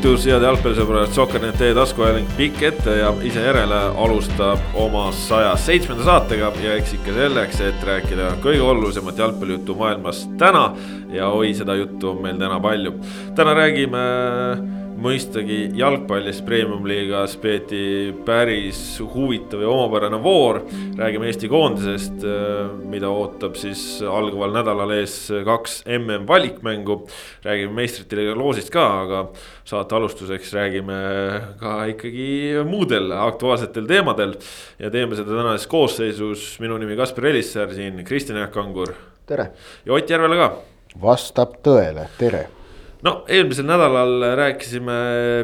tervitus, head jalgpallisõbrad, Sokkernet teie taskuajaling pikk ette ja ise järele alustab oma saja seitsmenda saatega ja eks ikka selleks, et rääkida kõige olulisemat jalgpallijuttu maailmas täna. ja oi, seda juttu on meil täna palju. täna räägime mõistagi jalgpallis premium-liigas peeti päris huvitav ja omapärane voor. räägime Eesti koondisest, mida ootab siis algaval nädalal ees kaks mm valikmängu. räägime meistrite liiga loosist ka, aga saate alustuseks räägime ka ikkagi muudel aktuaalsetel teemadel. ja teeme seda tänases koosseisus, minu nimi Kaspar Elissäär, siin Kristjan Jaak Kangur. tere. ja Ott Järvela ka. vastab tõele, tere no eelmisel nädalal rääkisime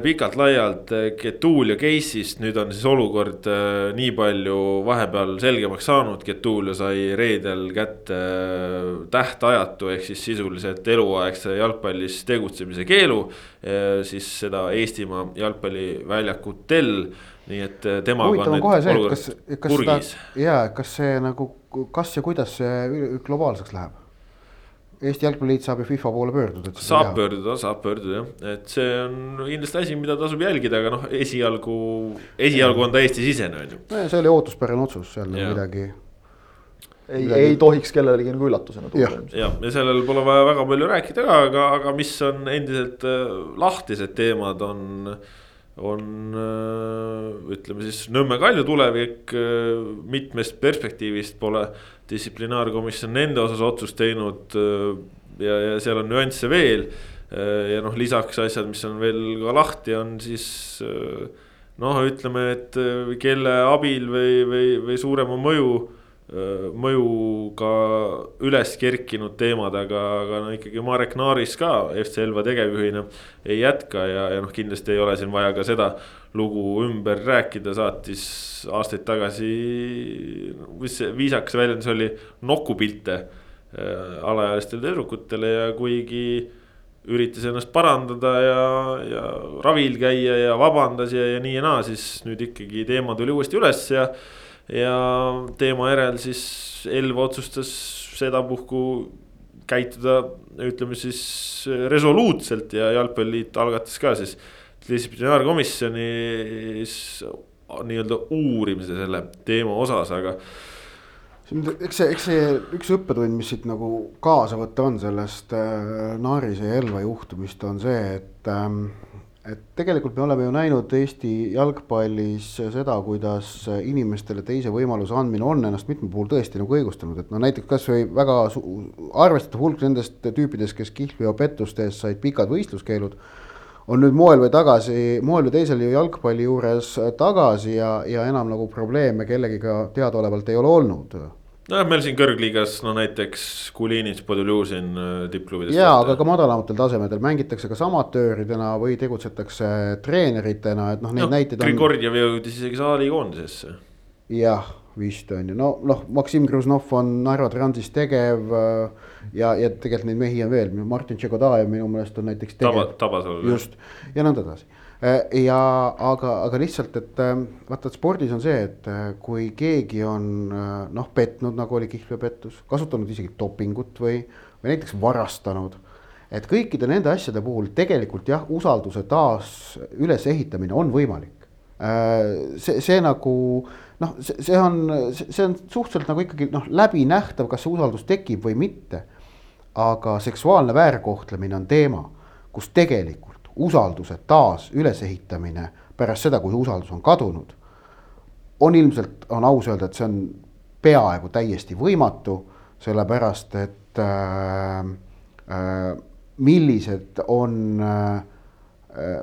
pikalt-laialt Getuulia case'ist, nüüd on siis olukord äh, nii palju vahepeal selgemaks saanud, Getuulia sai reedel kätte äh, tähtajatu ehk siis sisuliselt eluaegse jalgpallis tegutsemise keelu. Siis seda Eestimaa jalgpalliväljakutel, nii et temaga on kohe see, et kas, kas seda, jaa, kas see nagu, kas ja kuidas see globaalseks läheb? Eesti Jalgpalliliit saab ju FIFA poole pöörduda. saab teha. pöörduda, saab pöörduda jah, et see on kindlasti asi, mida tasub jälgida, aga noh, esialgu, esialgu on ta Eesti-sisene on ju. no see oli ootuspärane otsus, seal nagu midagi. ei, ei tohiks kellelegi nagu üllatusena tulla. jah, ja sellel pole vaja väga palju rääkida ka, aga, aga mis on endiselt äh, lahtised teemad, on on äh, ütleme siis Nõmme Kalju tulevik äh, mitmest perspektiivist pole distsiplinaarkomisjon nende osas otsust teinud. Äh, ja, ja seal on nüansse veel ja noh, lisaks asjad, mis on veel ka lahti, on siis noh, ütleme, et kelle abil või, või, või suurema mõju mõjuga üles kerkinud teemad, aga, aga no ikkagi Marek Naaris ka FC Elva tegevjuhina ei jätka ja, ja noh, kindlasti ei ole siin vaja ka seda lugu ümber rääkida, saatis aastaid tagasi, mis see viisakas väljendus oli, nokupilte alaealistele tüdrukutele ja kuigi üritas ennast parandada ja, ja ravil käia ja vabandas ja, ja nii ja naa, siis nüüd ikkagi teema tuli uuesti üles ja ja teema järel siis Elva otsustas sedapuhku käituda, ütleme siis resoluutselt ja jalgpalliliit algatas ka siis distsiplinaarkomisjonis nii-öelda uurimise selle teema osas, aga. eks see, eks see üks õppetund, mis siit nagu kaasa võtta on sellest äh, Naarise ja Elva juhtumist, on see, et ähm, et tegelikult me oleme ju näinud Eesti jalgpallis seda, kuidas inimestele teise võimaluse andmine on ennast mitmel puhul tõesti nagu õigustanud, et no näiteks kasvõi väga arvestatav hulk nendest tüüpidest, kes kihlveopettuste eest said pikad võistluskeelud, on nüüd moel või tagasi, moel või teisel ju jalgpalli juures tagasi ja, ja enam nagu probleeme kellegiga teadaolevalt ei ole olnud nojah, meil siin kõrgliigas no näiteks Kulinis, Podoljusin äh, tippklubides. jaa, aga ka madalamatel tasemedel mängitakse kas amatööridena või tegutsetakse treeneritena, et noh, neid no, näiteid on. Grigorjev jõudis isegi saali koondisesse. jah, vist on ju, no noh, Maksim Kruznov on Narva Transis tegev. Äh, ja, ja tegelikult neid mehi on veel, Martin Tšekodajev minu meelest on näiteks. Taba, Tabasalu. just ja nõnda edasi ja aga, aga lihtsalt, et ähm, vaata, et spordis on see, et äh, kui keegi on äh, noh, petnud, nagu oli kihlveopettus, kasutanud isegi dopingut või, või näiteks varastanud. et kõikide nende asjade puhul tegelikult jah, usalduse taas ülesehitamine on võimalik. see, see nagu noh, see on, see on suhteliselt nagu ikkagi noh, läbinähtav, kas see usaldus tekib või mitte. aga seksuaalne väärkohtlemine on teema, kus tegelikult usalduse taas ülesehitamine pärast seda, kui usaldus on kadunud. on ilmselt, on aus öelda, et see on peaaegu täiesti võimatu, sellepärast et äh, äh, millised on äh,,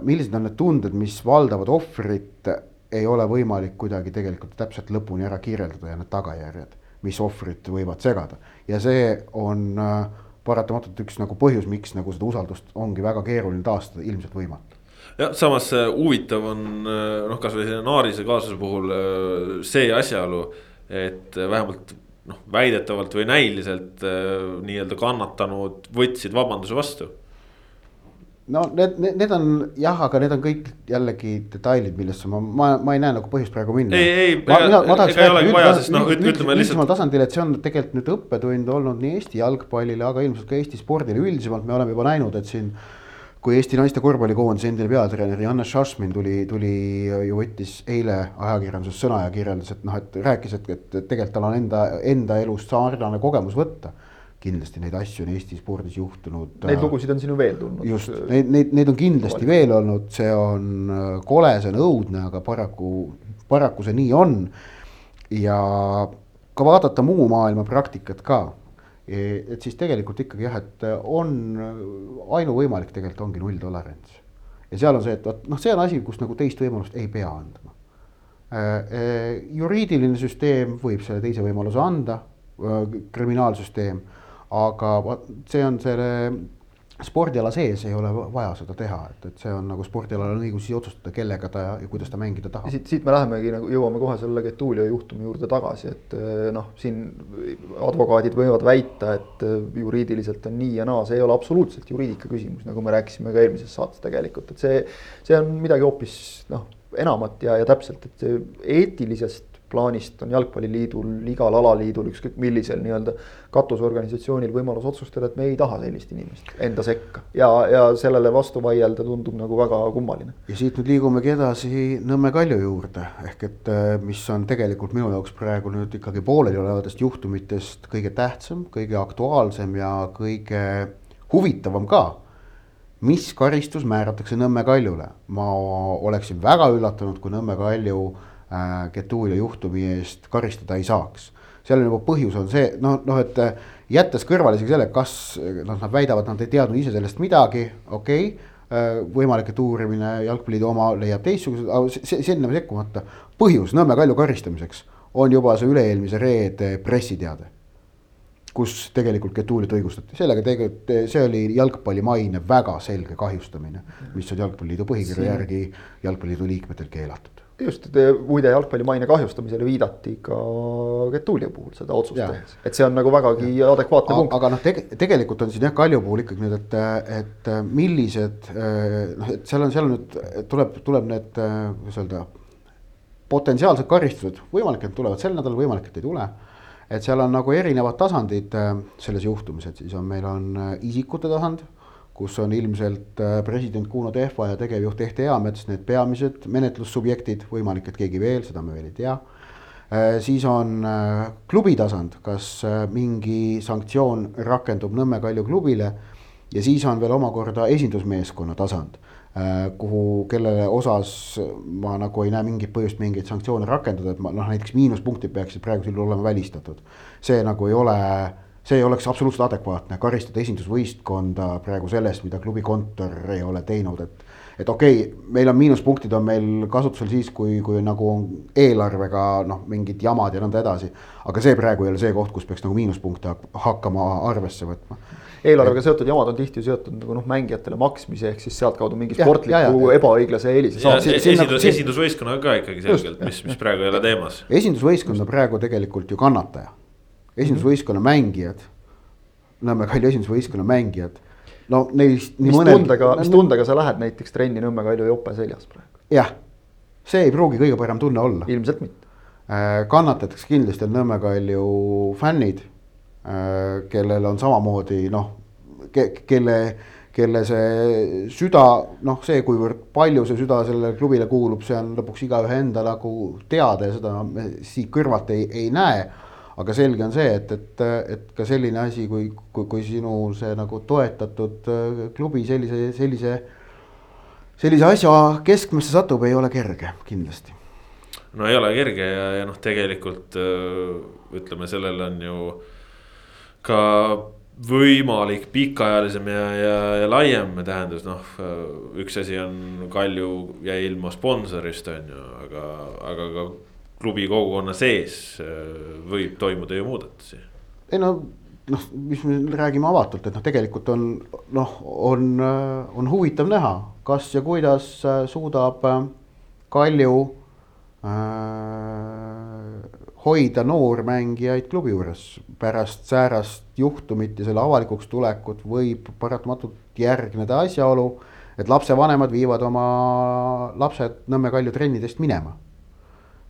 millised on need tunded, mis valdavad ohvrit, ei ole võimalik kuidagi tegelikult täpselt lõpuni ära kirjeldada ja need tagajärjed, mis ohvrit võivad segada ja see on äh, paratamatult üks nagu põhjus, miks nagu seda usaldust ongi väga keeruline taastada, ilmselt võimatu jah, samas huvitav on noh, kasvõi selle Naarise kaasuse puhul äh, see asjaolu, et vähemalt noh, väidetavalt või näiliselt äh, nii-öelda kannatanud võtsid vabanduse vastu no need, need, need on jah, aga need on kõik jällegi detailid, millesse ma, ma, ma ei näe nagu põhjust praegu minna. ei, ei, ega, ei olegi vaja, sest noh, ütleme lihtsalt. tasandil, et see on tegelikult nüüd õppetund olnud nii Eesti jalgpallile, aga ilmselt ka Eesti spordile üldisemalt, me oleme juba näinud, et siin kui Eesti naiste korvpallikoondise endine peatreener Janne Šašmin tuli, tuli ju võttis eile ajakirjanduses sõna ja kirjeldas, et noh, et rääkis, et, et tegelikult tal on enda, enda elust sarnane kogemus võtta. Kindlasti neid asju on Eesti spordis juhtunud. Neid lugusid on sinu veel tulnud. just, neid, neid, neid on kindlasti veel olnud, see on äh, kole, see on õudne, aga paraku, paraku see nii on. ja ka vaadata muu maailma praktikat ka E, et siis tegelikult ikkagi jah, et on ainuvõimalik tegelikult ongi nulltolerants. ja seal on see, et vot noh, see on asi, kus nagu teist võimalust ei pea andma. E, juriidiline süsteem võib selle teise võimaluse anda, kriminaalsüsteem, aga see on selle spordiala sees ei ole vaja seda teha, et, et see on nagu spordialal on õigus siis otsustada, kellega ta ja kuidas ta mängida tahab. siit, siit me lähemegi nagu jõuame kohe selle Getulio juhtumi juurde tagasi, et eh, noh, siin advokaadid võivad väita, et eh, juriidiliselt on nii ja naa, see ei ole absoluutselt juriidika küsimus, nagu me rääkisime ka eelmises saates tegelikult, et see, see on midagi hoopis noh, enamat ja, ja täpselt, et eetilisest plaanist on Jalgpalliliidul, igal alaliidul, ükskõik millisel nii-öelda katusorganisatsioonil võimalus otsustada, et me ei taha sellist inimest enda sekka. ja, ja sellele vastu vaielda tundub nagu väga kummaline. ja siit nüüd liigumegi edasi Nõmme Kalju juurde, ehk et äh, mis on tegelikult minu jaoks praegu nüüd ikkagi pooleliolevatest juhtumitest kõige tähtsam, kõige aktuaalsem ja kõige huvitavam ka mis karistus määratakse Nõmme Kaljule, ma oleksin väga üllatunud, kui Nõmme Kalju äh, Getulia juhtumi eest karistada ei saaks. seal on juba põhjus on see noh, noh, et äh, jättes kõrvale isegi selle, kas noh, nad väidavad, nad ei teadnud ise sellest midagi, okei okay, äh,. võimalik, et uurimine jalgpalliliidu oma leiab teistsugused, aga sinna sekkumata. põhjus Nõmme Kalju karistamiseks on juba see üle-eelmise reede pressiteade kus tegelikult Getuliat õigustati, sellega tegelikult see oli jalgpalli maine väga selge kahjustamine, mis on jalgpalliliidu põhikirja järgi jalgpalliliidu liikmetel keelatud just, muide jalgpalli maine kahjustamisele viidati ka Getulia puhul seda otsust tehes, et see on nagu vägagi ja. adekvaatne punkt. aga noh, tege-, tegelikult on siin jah, Kalju puhul ikkagi nüüd, et, et millised noh, et seal on, seal on nüüd tuleb, tuleb need, kuidas öelda. potentsiaalsed karistused, võimalik, et tulevad sel nädalal, võimalik, et ei tule. et seal on nagu erinevad tasandid selles juhtumis, et siis on, meil on isikute tasand kus on ilmselt äh, president Kuno Tehva ja tegevjuht Ehte Eamets need peamised menetlussubjektid, võimalik, et keegi veel, seda me veel ei tea. Äh, siis on äh, klubi tasand, kas mingi sanktsioon rakendub Nõmme Kalju klubile ja siis on veel omakorda esindusmeeskonna tasand, kuhu, kellele osas ma nagu ei näe mingit põhjust mingeid sanktsioone rakendada, et ma noh, näiteks miinuspunktid peaksid praegusel juhul olema välistatud. see nagu ei ole see ei oleks absoluutselt adekvaatne karistada esindusvõistkonda praegu sellest, mida klubi kontor ei ole teinud, et. et okei okay,, meil on miinuspunktid on meil kasutusel siis, kui, kui nagu eelarvega noh, mingid jamad ja nõnda edasi. aga see praegu ei ole see koht, kus peaks nagu miinuspunkte hakkama arvesse võtma eelarvega seotud jamad on tihti seotud nagu noh, mängijatele maksmise ehk siis sealtkaudu mingi sportliku ebaõiglase eelise esindus, esindusvõistkonnaga ka ikkagi selgelt, mis, mis praegu ei ole teemas. esindusvõistkond on praegu tegelikult ju kannataja esindusvõistkonna mängijad, Nõmme Kalju esindusvõistkonna mängijad, no neist. mis mõnel, tundega, mis tundega sa lähed näiteks trenni Nõmme Kalju jope seljas praegu? jah, see ei pruugi kõige parem tunne olla. ilmselt mitte. Äh, kannatatakse kindlasti Nõmme Kalju fännid, äh, kellel on samamoodi noh, kelle kelle see süda, noh, see, kuivõrd palju see süda sellele klubile kuulub, see on lõpuks igaühe enda nagu teada ja seda me siit kõrvalt ei, ei näe aga selge on see, et, et, et ka selline asi, kui, kui, kui sinu see nagu toetatud äh, klubi sellise, sellise, sellise asja keskmesse satub, ei ole kerge kindlasti. no ei ole kerge ja, ja noh, tegelikult äh, ütleme, sellel on ju ka võimalik pikaajalisem ja, ja, ja laiem tähendus, noh. Äh, üks asi on Kalju jäi ilma sponsorist, on ju, aga, aga ka klubi kogukonna sees äh, võib toimuda ju muudatusi. ei no noh, mis me räägime avatult, et noh, tegelikult on noh, on, äh, on huvitav näha, kas ja kuidas äh, suudab Kalju äh, hoida noormängijaid klubi juures. pärast säärast juhtumit ja selle avalikuks tulekut võib paratamatult järgneda asjaolu, et lapsevanemad viivad oma lapsed Nõmme Kalju trennidest minema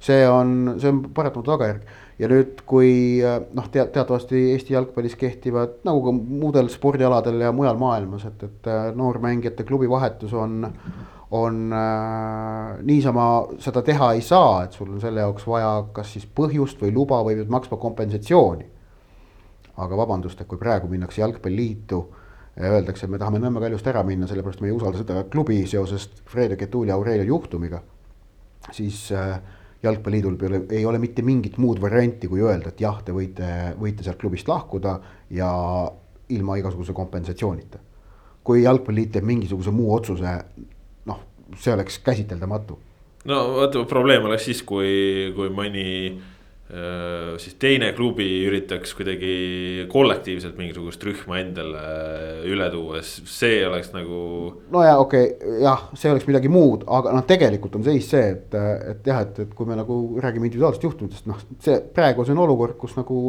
see on, see on paratamatu tagajärg ja nüüd, kui noh, tea-, teatavasti Eesti jalgpallis kehtivad nagu ka muudel spordialadel ja mujal maailmas, et, et noormängijate klubivahetus on, on äh, niisama seda teha ei saa, et sul on selle jaoks vaja kas siis põhjust või luba või pead maksma kompensatsiooni. aga vabandust, et kui praegu minnakse jalgpalliliitu ja öeldakse, et me tahame Nõmme Kaljust ära minna, sellepärast me ei usalda seda klubi seoses Fred Getuli ja Aurelio juhtumiga, siis äh, jalgpalliliidul peale ei ole mitte mingit muud varianti, kui öelda, et jah, te võite, võite sealt klubist lahkuda ja ilma igasuguse kompensatsioonita. kui jalgpalliliit teeb mingisuguse muu otsuse, noh, see oleks käsiteldamatu. no vot, probleem oleks siis, kui, kui mõni Äh, siis teine klubi üritaks kuidagi kollektiivselt mingisugust rühma endale üle tuua, see oleks nagu. no ja okei okay,, jah, see oleks midagi muud, aga noh, tegelikult on seis see, et, et jah, et, et kui me nagu räägime individuaalsest juhtumitest, noh, see praegu see on olukord, kus nagu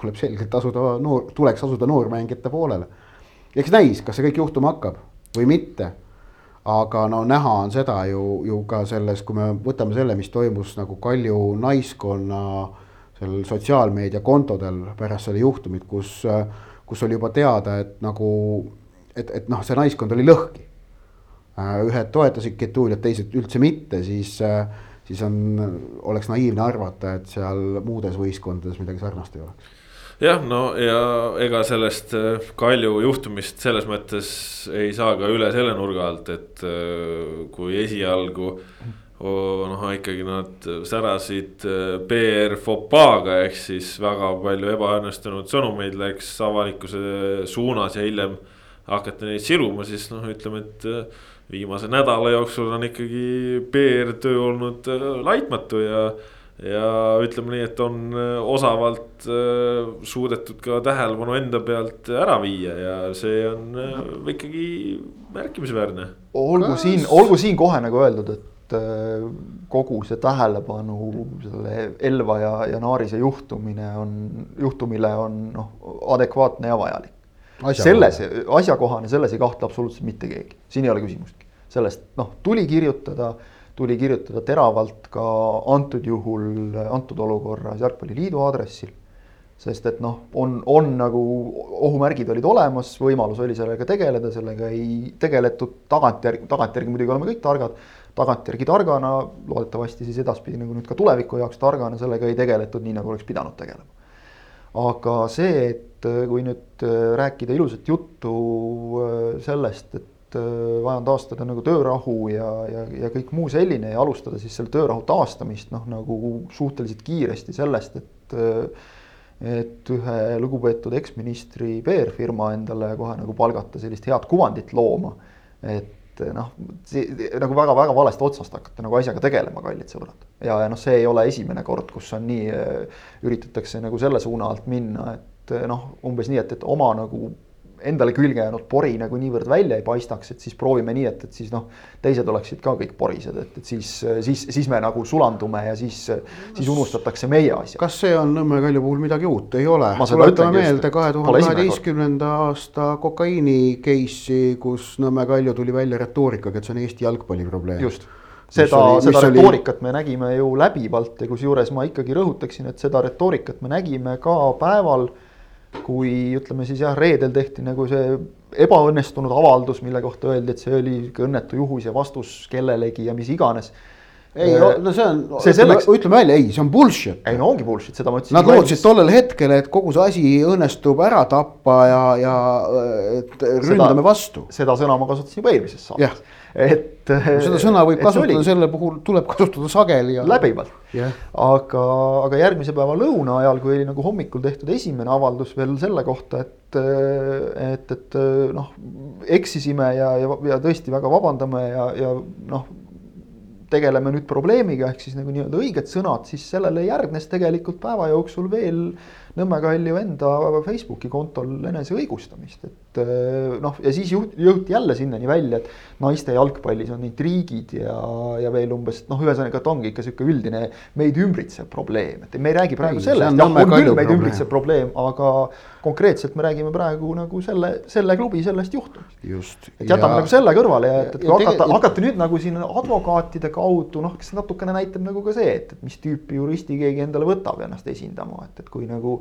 tuleb selgelt asuda noor, tuleks asuda noormängijate poolele. eks näis, kas see kõik juhtuma hakkab või mitte aga no näha on seda ju, ju ka selles, kui me võtame selle, mis toimus nagu Kalju naiskonna seal sotsiaalmeediakontodel pärast seda juhtumit, kus, kus oli juba teada, et nagu, et, et noh, see naiskond oli lõhki. ühed toetasid Getuliat, teised üldse mitte, siis, siis on, oleks naiivne arvata, et seal muudes võistkondades midagi sarnast ei oleks jah, no ja ega sellest Kalju juhtumist selles mõttes ei saa ka üle selle nurga alt, et kui esialgu noh, ikkagi nad särasid äh, PR fopaaga, ehk siis väga palju ebaõnnestunud sõnumeid läks avalikkuse suunas ja hiljem hakati neid siluma, siis noh, ütleme, et äh, viimase nädala jooksul on ikkagi PR-töö olnud äh, laitmatu ja ja ütleme nii, et on osavalt äh, suudetud ka tähelepanu enda pealt ära viia ja see on äh, ikkagi märkimisväärne. olgu Kas... siin, olgu siin kohe nagu öeldud, et äh, kogu see tähelepanu selle Elva ja, ja Naarise juhtumine on, juhtumile on noh, adekvaatne ja vajalik. selles, asjakohane, selles ei kahtle absoluutselt mitte keegi, siin ei ole küsimustki. sellest noh, tuli kirjutada, tuli kirjutada teravalt ka antud juhul, antud olukorras Jalgpalliliidu aadressil sest et noh, on, on nagu ohumärgid olid olemas, võimalus oli sellega tegeleda, sellega ei tegeletud tagantjärgi, tagantjärgi muidugi oleme kõik targad tagantjärgi targana, loodetavasti siis edaspidi nagu nüüd ka tuleviku jaoks targana sellega ei tegeletud nii, nagu oleks pidanud tegelema. aga see, et kui nüüd rääkida ilusat juttu äh, sellest, et vaja on taastada nagu töörahu ja, ja, ja kõik muu selline ja alustada siis selle töörahu taastamist noh, nagu suhteliselt kiiresti sellest, et et ühe lugupeetud eksministri PR-firma endale kohe nagu palgata sellist head kuvandit looma. et et noh, nagu väga-väga valest otsast hakata nagu asjaga tegelema, kallid sõbrad. ja, ja noh, see ei ole esimene kord, kus on nii, üritatakse nagu selle suuna alt minna, et noh, umbes nii, et, et oma nagu endale külge jäänud pori nagu niivõrd välja ei paistaks, et siis proovime nii, et, et siis noh, teised oleksid ka kõik porised, et, et siis, siis, siis me nagu sulandume ja siis, siis unustatakse meie asja. kas see on Nõmme Kalju puhul midagi uut, ei ole? tuletame meelde kahe tuhande kaheteistkümnenda aasta kokaiini case'i, kus Nõmme Kalju tuli välja retoorikaga, et see on Eesti jalgpalli probleem. just seda, seda retoorikat oli... me nägime ju läbivalt ja kusjuures ma ikkagi rõhutaksin, et seda retoorikat me nägime ka päeval kui ütleme siis jah, reedel tehti nagu see ebaõnnestunud avaldus, mille kohta öeldi, et see oli õnnetu juhus ja vastus kellelegi ja mis iganes ei äh, no see on, ütleme, ütleme välja, ei, see on bullshit. ei no ongi bullshit, seda ma ütlesin. Nad lootsid tollel hetkel, et kogu see asi õnnestub ära tappa ja, ja et ründame seda, vastu. seda sõna ma kasutasin juba eelmises saates. Et. seda sõna võib kasutada, selle puhul tuleb kasutada sageli ja. läbivalt yeah.. aga, aga järgmise päeva lõuna ajal, kui oli nagu hommikul tehtud esimene avaldus veel selle kohta, et, et, et noh, eksisime ja, ja, ja tõesti väga vabandame ja, ja noh tegeleme nüüd probleemiga, ehk siis nagu nii-öelda õiged sõnad, siis sellele järgnes tegelikult päeva jooksul veel Nõmme Kalju enda Facebooki kontol eneseõigustamist, et äh, noh, ja siis jõud, jõuti jälle sinnani välja, et naiste jalgpallis on intriigid ja, ja veel umbes noh, ühesõnaga, et ongi ikka sihuke üldine meid ümbritsev probleem, et me ei räägi praegu sellest, jah, on küll meid ümbritsev probleem, aga konkreetselt me räägime praegu nagu selle, selle klubi sellest juhtumist just. et jätame nagu selle kõrvale ja et, et ja kui hakata hakata nüüd nagu siin advokaatide kaudu noh, kas natukene näitab nagu ka see, et, et mis tüüpi juristi keegi endale võtab ennast esindama, et, et kui nagu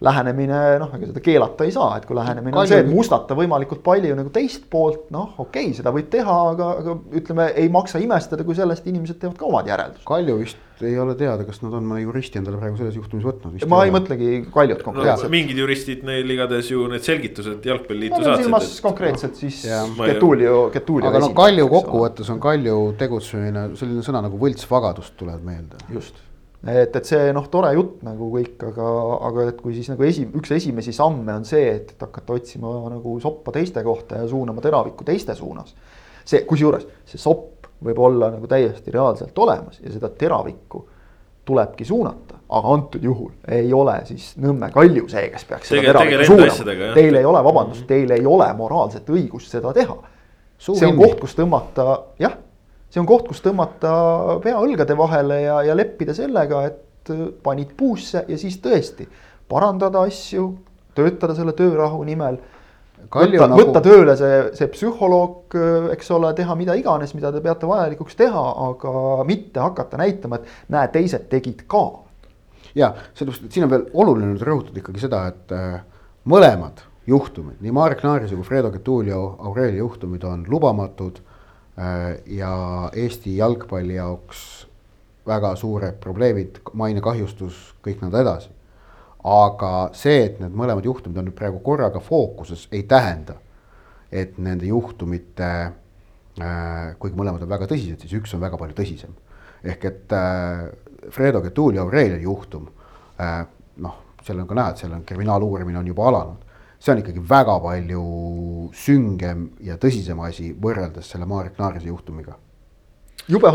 lähenemine noh, ega seda keelata ei saa, et kui lähenemine on Kalju- see, et mustata võimalikult palju nagu teist poolt, noh, okei okay,, seda võib teha, aga, aga ütleme, ei maksa imestada, kui sellest inimesed teevad ka omad järeldused. Kalju vist ei ole teada, kas nad on mõne juristi endale praegu selles juhtumis võtnud. ma ei mõtlegi Kaljut no konkreetselt no, mingid juristid neil igatahes ju need selgitused jalgpalliliitu ma pean silmas saatsid. konkreetselt siis ei- Getulio, Getulio aga esindajat, Kalju kokkuvõttes on Kalju tegutsemine selline sõna nagu võltsvagadus tuleb meelde. just, et, et see noh, tore jutt nagu kõik, aga, aga et kui siis nagu esi, üks esimesi samme on see, et, et hakata otsima nagu soppa teiste kohta ja suunama teravikku teiste suunas. see, kusjuures see sopp võib olla nagu täiesti reaalselt olemas ja seda teravikku tulebki suunata, aga antud juhul ei ole siis Nõmme Kalju see, kes peaks seda Tege- tegele teravikku suunama. Teil ei ole, vabandust, teil ei ole moraalset õigust seda teha see on koht, kus tõmmata, jah, see on koht, kus tõmmata pea õlgade vahele ja, ja leppida sellega, et äh, panid puusse ja siis tõesti parandada asju, töötada selle töörahu nimel. Võtta nagu- võtta tööle see, see psühholoog, eks ole, teha mida iganes, mida te peate vajalikuks teha, aga mitte hakata näitama, et näe, teised tegid ka. ja sellepärast, et siin on veel oluline nüüd rõhutada ikkagi seda, et äh, mõlemad juhtumid, nii Marek Naarise kui Fredo Getulio Aurelia juhtumid on lubamatud äh, ja Eesti jalgpalli jaoks väga suured probleemid, mainekahjustus, kõik nõnda edasi. aga see, et need mõlemad juhtumid on nüüd praegu korraga fookuses, ei tähenda, et nende juhtumite äh, kuigi mõlemad on väga tõsised, siis üks on väga palju tõsisem. ehk et äh, Fredo Getulio Aurelia juhtum äh,, noh, seal on ka näha, et seal on kriminaaluurimine on juba alanud. See on ikkagi väga palju süngem ja tõsisem asi võrreldes selle Marek Naarise juhtumiga,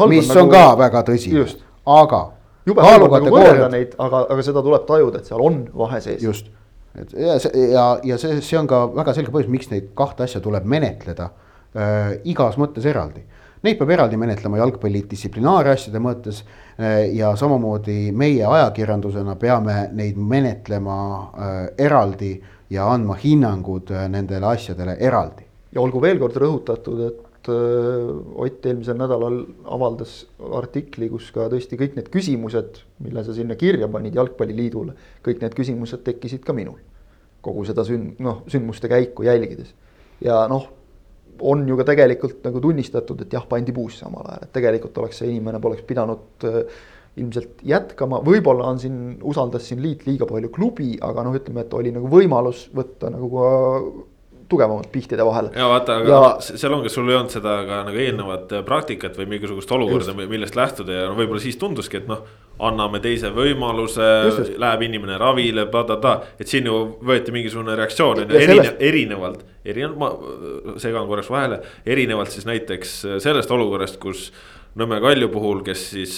mis on ka väga tõsine aga jube halb on nagu võrrelda neid, aga, aga seda tuleb tajuda, et seal on vahe sees. just, et ja see ja, ja see, see on ka väga selge põhjus, miks neid kahte asja tuleb menetleda äh, igas mõttes eraldi. Neid peab eraldi menetlema jalgpalli distsiplinaarasjade mõttes äh, ja samamoodi meie ajakirjandusena peame neid menetlema äh, eraldi ja andma hinnangud äh, nendele asjadele eraldi. ja olgu veel kord rõhutatud, et äh, Ott eelmisel nädalal avaldas artikli, kus ka tõesti kõik need küsimused, mille sa sinna kirja panid Jalgpalliliidule, kõik need küsimused tekkisid ka minul. kogu seda sünd-, noh, sündmuste käiku jälgides ja noh, on ju ka tegelikult nagu tunnistatud, et jah, pandi puusse omal ajal, et tegelikult oleks see inimene poleks pidanud äh, ilmselt jätkama, võib-olla on siin, usaldas siin liit liiga palju klubi, aga noh, ütleme, et oli nagu võimalus võtta nagu ka tugevamad pihtide vahele. ja vaata, aga Ja- ja... seal ongi, sul ei olnud seda ka nagu eelnevat äh, praktikat või mingisugust olukorda, millest lähtuda ja no võib-olla siis tunduski, et noh. anname teise võimaluse läheb inimene ravile, et siin ju võeti mingisugune reaktsioon on ju erine, erinevalt, erinevalt, ma segan korraks vahele, erinevalt siis näiteks sellest olukorrast, kus Nõmme Kalju puhul, kes siis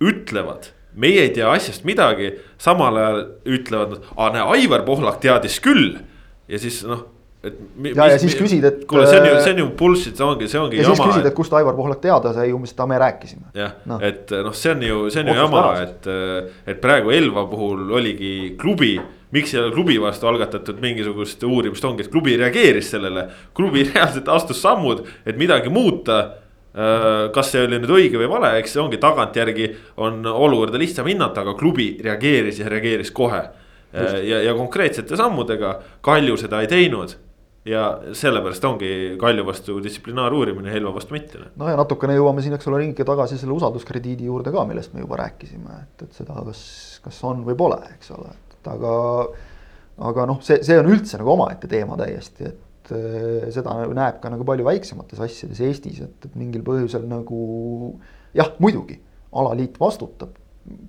ütlevad meie ei tea asjast midagi, samal ajal ütlevad nad, aa näe, Aivar Pohlak teadis küll. ja siis noh, et. Ja- ja siis küsid, et- kuule, see on ju, see on ju bullshit, see ongi, see ongi ja siis jama. küsid, et kust Aivar Pohlak teada sai, umbes, aa, me rääkisime. jah Noh., et noh, see on ju, see on ju jama, et, et praegu Elva puhul oligi klubi. miks ei ole klubi vastu algatatud mingisugust uurimist, ongi, et klubi reageeris sellele. klubi reaalselt astus sammud, et midagi muuta. Kas see oli nüüd õige või vale, eks see ongi tagantjärgi on olukorda lihtsam hinnata, aga klubi reageeris ja reageeris kohe. ja, ja konkreetsete sammudega, Kalju seda ei teinud ja sellepärast ongi Kalju vastu distsiplinaaruurimine, Helva vastu mitte. no ja natukene jõuame siin, eks ole, ringi tagasi selle usalduskrediidi juurde ka, millest me juba rääkisime, et, et seda, kas, kas on või pole, eks ole, et aga. aga noh, see, see on üldse nagu omaette teema täiesti, et eh, seda näeb ka nagu palju väiksemates asjades Eestis, et, et mingil põhjusel nagu jah, muidugi alaliit vastutab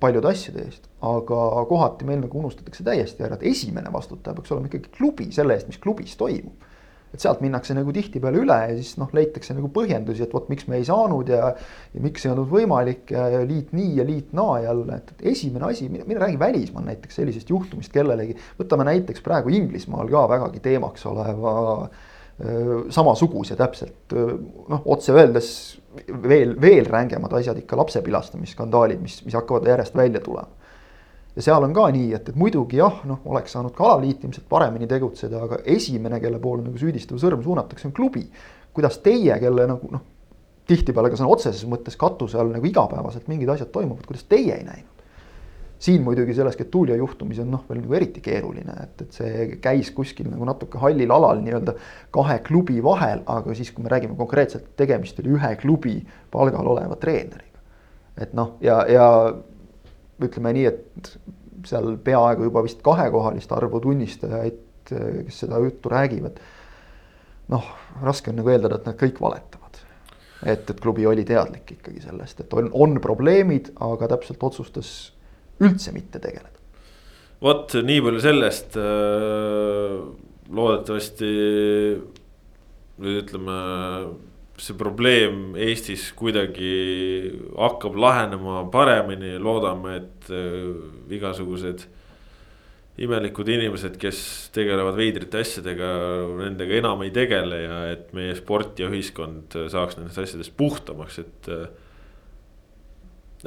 paljude asjade eest, aga kohati meil nagu unustatakse täiesti ära, et esimene vastutaja peaks olema ikkagi klubi selle eest, mis klubis toimub. Et sealt minnakse nagu tihtipeale üle ja siis noh, leitakse nagu põhjendusi, et vot miks me ei saanud ja. ja miks ei olnud võimalik ja, ja liit nii ja liit naa jälle, et, et esimene asi, mine räägi välismaal näiteks sellisest juhtumist kellelegi. võtame näiteks praegu Inglismaal ka vägagi teemaks oleva samasuguse täpselt noh, otse öeldes veel, veel rängemad asjad ikka lapsepilastamisskandaalid, mis, mis hakkavad järjest välja tulema ja seal on ka nii, et, et muidugi jah, noh, oleks saanud ka alaliit ilmselt paremini tegutseda, aga esimene, kelle poole nagu süüdistav sõrm suunatakse, on klubi. kuidas teie, kelle nagu noh, tihtipeale ka sõna otseses mõttes katuse all nagu igapäevaselt mingid asjad toimuvad, kuidas teie ei näinud? siin muidugi selles Getulia juhtumis on noh, veel nagu eriti keeruline, et, et see käis kuskil nagu natuke hallil alal nii-öelda kahe klubi vahel, aga siis, kui me räägime konkreetselt, tegemist oli ühe klubi palgal oleva treeneriga. et noh, ja, ja ütleme nii, et seal peaaegu juba vist kahekohalist arvu tunnistajaid, kes seda juttu räägivad. noh, raske on nagu eeldada, et nad kõik valetavad. et, et klubi oli teadlik ikkagi sellest, et on, on probleemid, aga täpselt otsustas üldse mitte tegeleda. vot nii palju sellest. Äh, loodetavasti nüüd ütleme see probleem Eestis kuidagi hakkab lahenema paremini, loodame, et äh, igasugused imelikud inimesed, kes tegelevad veidrate asjadega, nendega enam ei tegele ja et meie sport ja ühiskond saaks nendest asjadest puhtamaks, et. Äh,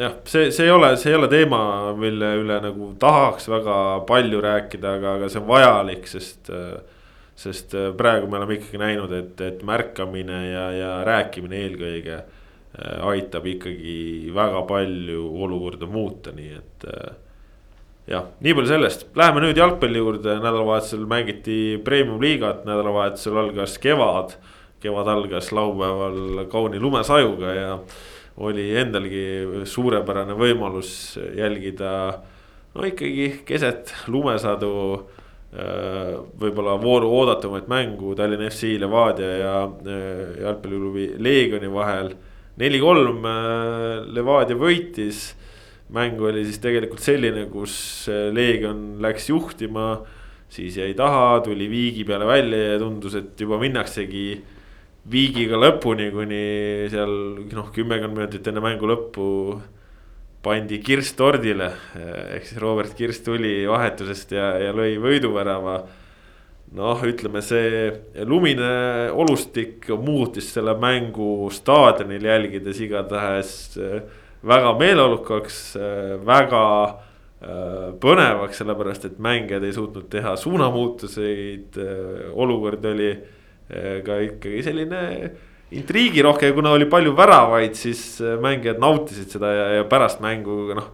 jah, see, see ei ole, see ei ole teema, mille üle nagu tahaks väga palju rääkida, aga, aga see on vajalik, sest äh, sest äh, praegu me oleme ikkagi näinud, et, et märkamine ja, ja rääkimine eelkõige äh, aitab ikkagi väga palju olukorda muuta, nii et. Äh, jah, nii palju sellest, läheme nüüd jalgpalli juurde, nädalavahetusel mängiti premium-liigat, nädalavahetusel algas kevad. kevad algas laupäeval kauni lumesajuga ja oli endalgi suurepärane võimalus jälgida no ikkagi keset lumesadu võib-olla vooru oodatumaid mängu Tallinna FC, Levadia ja äh, jalgpalliklubi Leegioni vahel. neli-kolm äh, Levadia võitis. mäng oli siis tegelikult selline, kus Leegion läks juhtima, siis jäi taha, tuli viigi peale välja ja tundus, et juba minnaksegi viigiga lõpuni, kuni seal noh, kümmekond minutit enne mängu lõppu pandi kirst tordile. ehk siis Robert Kirst tuli vahetusest ja, ja lõi võiduvärava. noh, ütleme see lumine olustik muutis selle mängu staadionil jälgides igatahes äh, väga meeleolukaks, äh, väga põnevaks, sellepärast et mängijad ei suutnud teha suunamuutuseid. olukord oli ka ikkagi selline intriigirohke, kuna oli palju väravaid, siis äh, mängijad nautisid seda ja, ja pärast mängu noh.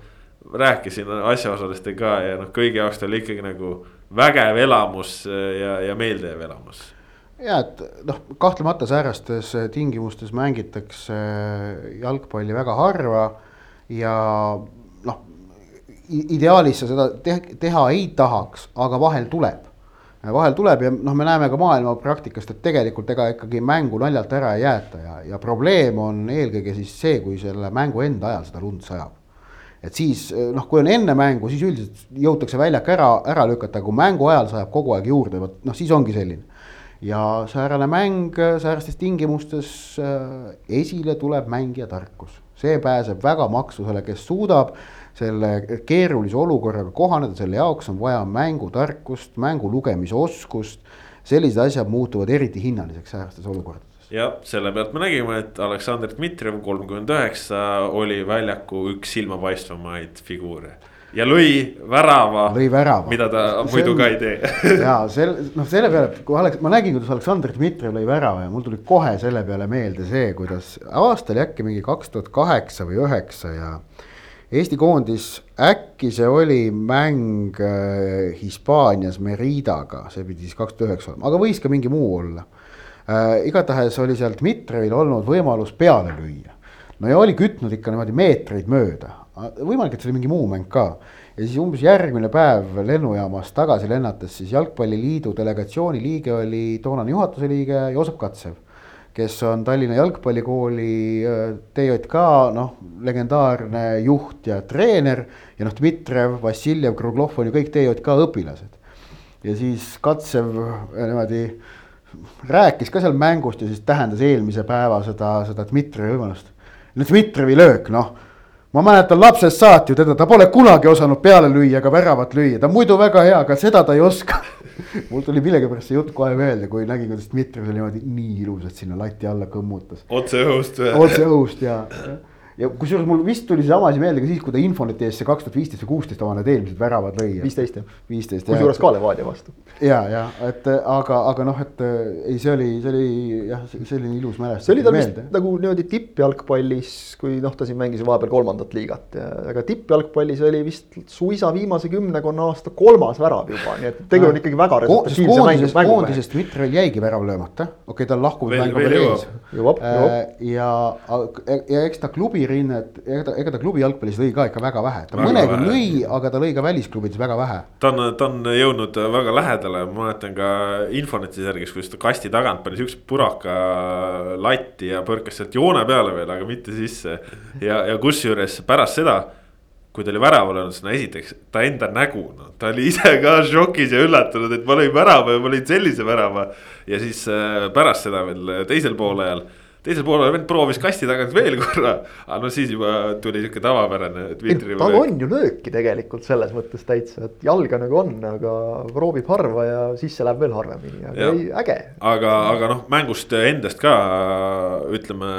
rääkisin asjaosalistega ka ja noh, kõigi jaoks ta oli ikkagi nagu vägev elamus äh, ja, ja meeldejääv elamus ja et noh, kahtlemata säärastes äh, tingimustes mängitakse jalgpalli väga harva ja noh, ideaalis sa seda teha ei tahaks, aga vahel tuleb vahel tuleb ja noh, me näeme ka maailma praktikast, et tegelikult ega ikkagi mängu naljalt ära ei jäeta ja, ja probleem on eelkõige siis see, kui selle mängu enda ajal seda lund sajab. et siis noh, kui on enne mängu, siis üldiselt jõutakse väljak ära, ära lükata, kui mängu ajal sajab kogu aeg juurde, vot noh, siis ongi selline. ja säärane mäng säärastes tingimustes äh, esile tuleb mängija tarkus, see pääseb väga maksusele, kes suudab selle keerulise olukorraga kohaneda, selle jaoks on vaja mängutarkust, mängu lugemise oskust. sellised asjad muutuvad eriti hinnaliseks säärastes olukordades. jah, selle pealt me nägime, et Aleksandr Dmitrijev, kolmkümmend üheksa, oli väljaku üks silmapaistvamaid figuure ja lõi värava, lõi värava., mida ta muidu ka ei tee ja sel-, noh, selle peale, kui Aleks-, ma nägin, kuidas Aleksandr Dmitrijev lõi värava ja mul tuli kohe selle peale meelde see, kuidas aasta oli äkki mingi kaks tuhat kaheksa või üheksa ja Eesti koondis, äkki see oli mäng äh, Hispaanias Meridaga, see pidi siis kaks tuhat üheksa olema, aga võis ka mingi muu olla äh,. igatahes oli seal Dmitrijevil olnud võimalus peale lüüa. no ja oli kütnud ikka niimoodi meetreid mööda, võimalik, et see oli mingi muu mäng ka. ja siis umbes järgmine päev lennujaamast tagasi lennates, siis jalgpalliliidu delegatsiooni liige oli toonane juhatuse liige Joosep Katsev kes on Tallinna Jalgpallikooli äh, TJK noh, legendaarne juht ja treener ja noh, Dmitrijev, Vassiljev, Kruglov on ju kõik TJK õpilased. ja siis Katsev äh, niimoodi rääkis ka seal mängust ja siis tähendas eelmise päeva seda, seda Dmitrijevi võimalust. no Dmitrijevi löök, noh ma mäletan lapsest saati ju teda, ta pole kunagi osanud peale lüüa ega väravat lüüa, ta muidu väga hea, aga seda ta ei oska mul tuli millegipärast see jutt kohe meelde, kui nägin, kuidas Dmitrijev seal niimoodi nii ilusalt sinna lati alla kõmmutas. otse õhust või? otse õhust ja ja kusjuures mul vist tuli seesama asi meelde ka siis, kui ta Infoneti eest see kaks tuhat viisteist või kuusteist oma need eelmised väravad lõi. viisteist jah. viisteist. kusjuures ka Levadia vastu. ja, ja et aga, aga noh, et ei, see oli, see oli jah, selline ilus mälestus. see oli tal vist nagu niimoodi tippjalgpallis, kui noh, ta siin mängis vahepeal kolmandat liigat ja, aga tippjalgpallis oli vist suisa viimase kümmekonna aasta kolmas värav juba, nii et tegu on ikkagi väga resultatiivse mängu. koondisest Dmitrijev jäigi värav löömata, okei okay,, tal lahkumismäng on veel ees. jõuab, jõuab. ja, ja eks ta klubi rinnet, ega ta, ega ta klubi jalgpallis lõi ka ikka väga vähe, ta väga mõnega vähe. lõi, aga ta lõi ka välisklubides väga vähe. ta on, ta on jõudnud väga lähedale, ma mäletan ka Infoneti särgis, kus ta kasti tagant pani siukse puraka latti ja põrkas sealt joone peale veel, aga mitte sisse. ja, ja kusjuures pärast seda kui ta oli väraval olnud, siis no esiteks ta enda nägu, noh, ta oli ise ka šokis ja üllatunud, et ma lõin värava ja ma lõin sellise värava. ja siis äh, pärast seda veel teisel poolajal teisel poolel vend proovis kasti tagant veel korra, aga no siis juba tuli sihuke tavapärane. tal on ju lööki tegelikult selles mõttes täitsa, et jalga nagu on, aga proovib harva ja sisse läheb veel harvemini, aga ja. ei, äge. aga, aga noh, mängust endast ka ütleme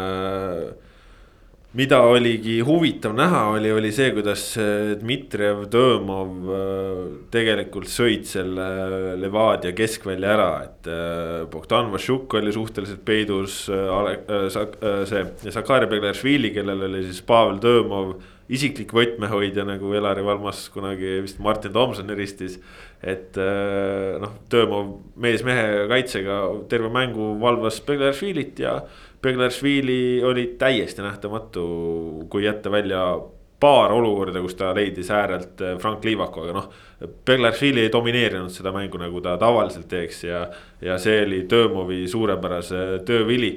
mida oligi huvitav näha, oli, oli see, kuidas äh, Dmitrijev, Tõõmov äh, tegelikult sõid selle Levadia keskvälja ära, et äh, Bogdan Vašuk oli suhteliselt peidus. see Sakari Begleršvili, kellel oli siis Pavel Tõõmov isiklik võtmehoidja nagu Elari Valmas kunagi vist Martin Tomson eristis. et noh, Tõõmov mees mehe kaitsega terve mängu valvas Begleršvilit ja Beglaršvili oli täiesti nähtamatu, kui jätta välja paar olukorda, kus ta leidis äärelt äh, Frank Liivaku, aga noh. Beglaršvili ei domineerinud seda mängu, nagu ta tavaliselt teeks ja, ja see oli Töömovi suurepärase töövili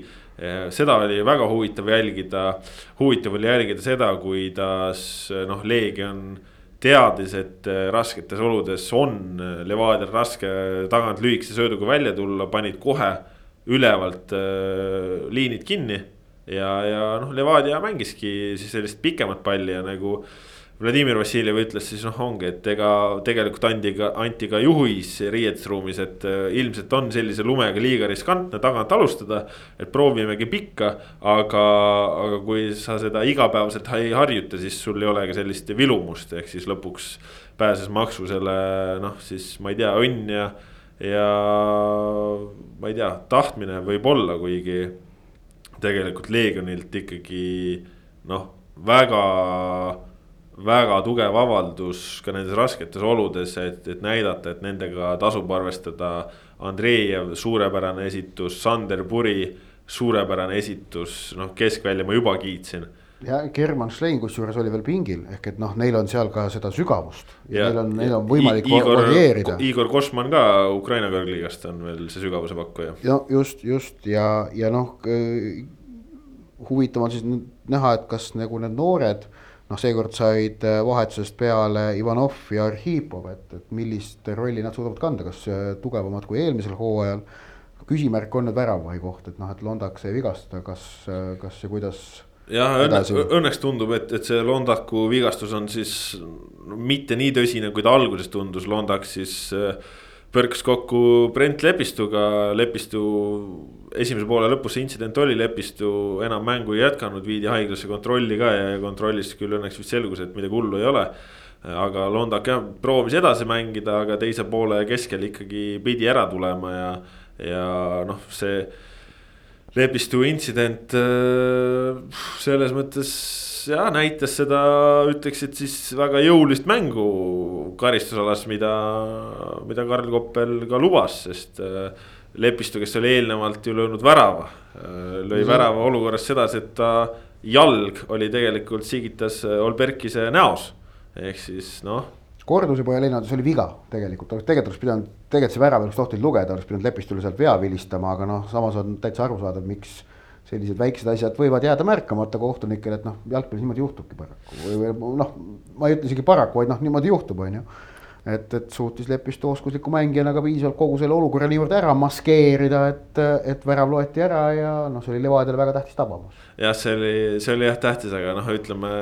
seda oli väga huvitav jälgida, huvitav oli jälgida seda, kuidas noh, Leegion teadis, et äh, rasketes oludes on Levadial raske tagant lühikese sööduga välja tulla, panid kohe ülevalt äh, liinid kinni. ja, ja noh, Levadia mängiski siis sellist pikemat palli ja nagu Vladimir Vassiljev ütles siis noh, ongi, et ega tegelikult andi ka, anti ka juhis riietusruumis, et äh, ilmselt on sellise lumega liiga riskantne tagant alustada. et proovimegi pikka, aga, aga kui sa seda igapäevaselt ei harjuta, siis sul ei ole ka sellist vilumust, ehk siis lõpuks pääses maksu selle noh, siis ma ei tea, õnn ja ja ma ei tea, tahtmine võib olla, kuigi tegelikult Leegionilt ikkagi noh, väga, väga tugev avaldus ka nendes rasketes oludes, et, et näidata, et nendega tasub arvestada. Andreev, suurepärane esitus, Sander Puri, suurepärane esitus, noh, keskvälja ma juba kiitsin ja German Schlein kusjuures oli veel pingil, ehk et noh, neil on seal ka seda sügavust. neil on, neil on võimalik Igor, varieerida. Igor Košman ka Ukraina kõrgliigast on veel see sügavuse pakkuja. no just, just ja, ja noh äh, huvitav on siis näha, et kas nagu need noored. noh, seekord said äh, vahetusest peale Ivanov ja Arhipov, et, et millist rolli nad suudavad kanda, kas äh, tugevamad kui eelmisel hooajal. küsimärk on nüüd väravahi koht, et noh, et Londak sai vigastada, kas, kas ja kuidas jah, õnneks, tundub, et, et see Londaku vigastus on siis no, mitte nii tõsine, kui ta alguses tundus, Londak siis äh, põrkas kokku Brent Lepistuga, Lepistu esimese poole lõpus see intsident oli, Lepistu enam mängu ei jätkanud, viidi haiglasse kontrolli ka ja kontrollist küll õnneks vist selgus, et midagi hullu ei ole. aga Londak jah, proovis edasi mängida, aga teise poole keskel ikkagi pidi ära tulema ja, ja noh, see Lepistu intsident äh, selles mõttes jah, näitas seda, ütleks, et siis väga jõulist mängu karistusalas, mida, mida Karl Koppel ka lubas, sest äh, Lepistu, kes oli eelnevalt ju löönud värava, äh, lõi mm. värava olukorras sedasi, et ta jalg oli tegelikult sigitas Olberkise näos. ehk siis noh korduse poja lennundus oli viga tegelikult, tegelikult oleks pidanud, tegelikult see värav oleks tohtinud lugeda, oleks pidanud Lepistule sealt vea vilistama, aga noh, samas on täitsa arusaadav, miks. sellised väiksed asjad võivad jääda märkamata kohtunikele, et noh, jalgpallis niimoodi juhtubki paraku või, või noh, ma ei ütle isegi paraku, vaid noh, niimoodi juhtub, on ju. Et, et suutis Lepistu oskusliku mängijana ka piisavalt kogu selle olukorra niivõrd ära maskeerida, et, et värav loeti ära ja noh, see oli Levadiale väga tähtis tabamus. jah, see oli, see oli jah tähtis, aga noh, ütleme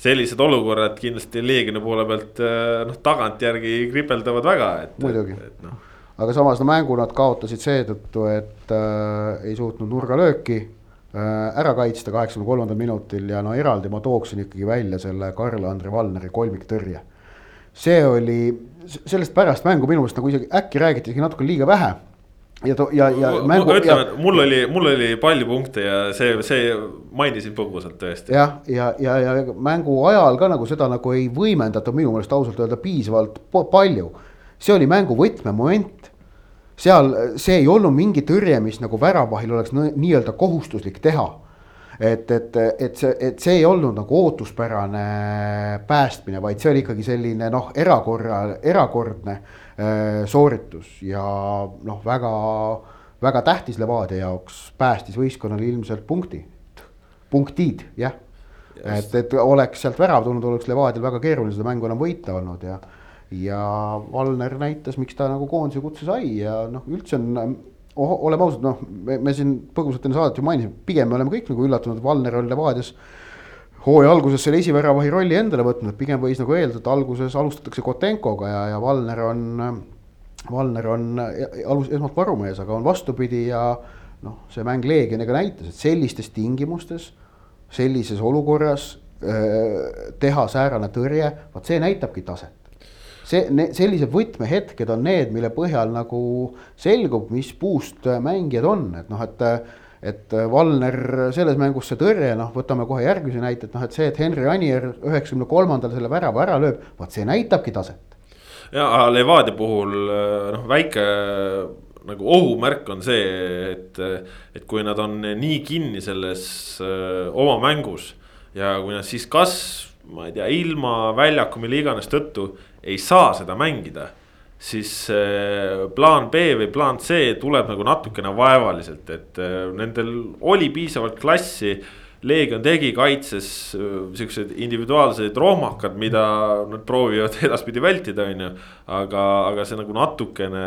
sellised olukorrad kindlasti Leegioni poole pealt noh, tagantjärgi kripeldavad väga, et. muidugi, no. aga samas no mängu nad kaotasid seetõttu, et äh, ei suutnud nurgalööki äh, ära kaitsta kaheksakümne kolmandal minutil ja no eraldi ma tooksin ikkagi välja selle Karl-Andre Valneri kolmiktõrje see oli, sellest pärast mängu minu meelest nagu isegi äkki räägiti isegi natuke liiga vähe ja, ja, ja mängu. ütleme, et mul oli, mul oli palju punkte ja see, see mainisin põgusalt tõesti. jah, ja, ja, ja, ja mängu ajal ka nagu seda nagu ei võimendatud minu meelest ausalt öelda piisavalt palju. see oli mängu võtmemoment. seal, see ei olnud mingi tõrje, mis nagu väravahil oleks nii-öelda kohustuslik teha et, et, et see, et see ei olnud nagu ootuspärane päästmine, vaid see oli ikkagi selline noh, erakorra, erakordne äh, sooritus ja noh, väga, väga tähtis Levadia jaoks päästis võistkonnale ilmselt punkti, punktid, jah. Et, et oleks sealt värav tulnud, oleks Levadial väga keeruline seda mängu enam võita olnud ja ja Valner näitas, miks ta nagu koondise kutse sai ja noh, üldse on oleme ausad, noh, me, siin põgusalt enne saadet ju mainisime, pigem me oleme kõik nagu üllatunud, Valner on Levadias hooaja alguses selle esiväravahi rolli endale võtnud, pigem võis nagu eeldada, et alguses alustatakse Kotenkoga ja, ja Valner on, Valner on alus, esmalt varumees, aga on vastupidi ja noh, see mäng Leegioniga näitas, et sellistes tingimustes, sellises olukorras öö, teha säärane tõrje, vot see näitabki taset see, sellised võtmehetked on need, mille põhjal nagu selgub, mis puust mängijad on, et noh, et et Valner selles mängus see tõrje, noh, võtame kohe järgmise näite, et noh, et see, et Henri Anier üheksakümne kolmandal selle värava ära lööb, vot see näitabki taset. ja Levadia puhul noh, väike nagu ohumärk on see, et, et kui nad on nii kinni selles öö, oma mängus ja kui nad siis kas, ma ei tea, ilma väljaku, mille iganes tõttu ei saa seda mängida, siis äh, plaan B või plaan C tuleb nagu natukene vaevaliselt, et äh, nendel oli piisavalt klassi. Leegion tegi kaitses äh, siuksed individuaalsed rohmakad, mida nad proovivad edaspidi vältida, on ju. aga, aga see nagu natukene,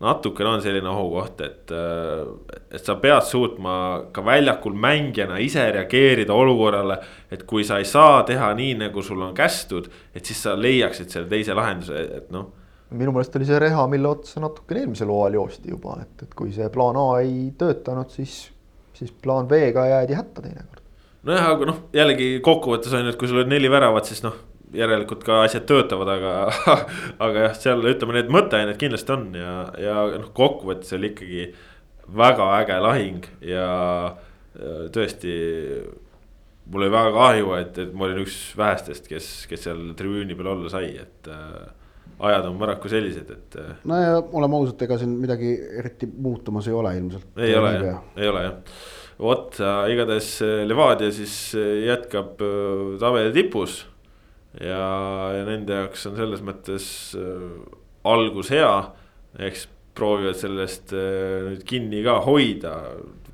natukene on selline ohukoht, et, et sa pead suutma ka väljakul mängijana ise reageerida olukorrale. et kui sa ei saa teha nii, nagu sul on kästud, et siis sa leiaksid selle teise lahenduse, et noh minu meelest oli see reha, mille otsa natukene eelmisel hooajal joosti juba, et, et kui see plaan A ei töötanud, siis, siis plaan B-ga jäädi hätta teinekord. nojah, aga noh, jällegi kokkuvõttes on ju, et kui sul on neli väravat, siis noh, järelikult ka asjad töötavad, aga aga jah, seal ütleme, need mõtteained kindlasti on ja, ja noh, kokkuvõttes oli ikkagi väga äge lahing ja, ja tõesti mul oli väga kahju, et, et ma olin üks vähestest, kes, kes seal tribüüni peal olla sai, et äh, ajad on paraku sellised, et. Äh, no ja oleme ausad, ega siin midagi eriti muutumas ei ole ilmselt. ei ole jah, ei ole jah. vot igatahes äh, Levadia siis äh, jätkab tabeli tipus. Ja, ja nende jaoks on selles mõttes äh, algus hea, eks proovivad sellest äh, nüüd kinni ka hoida,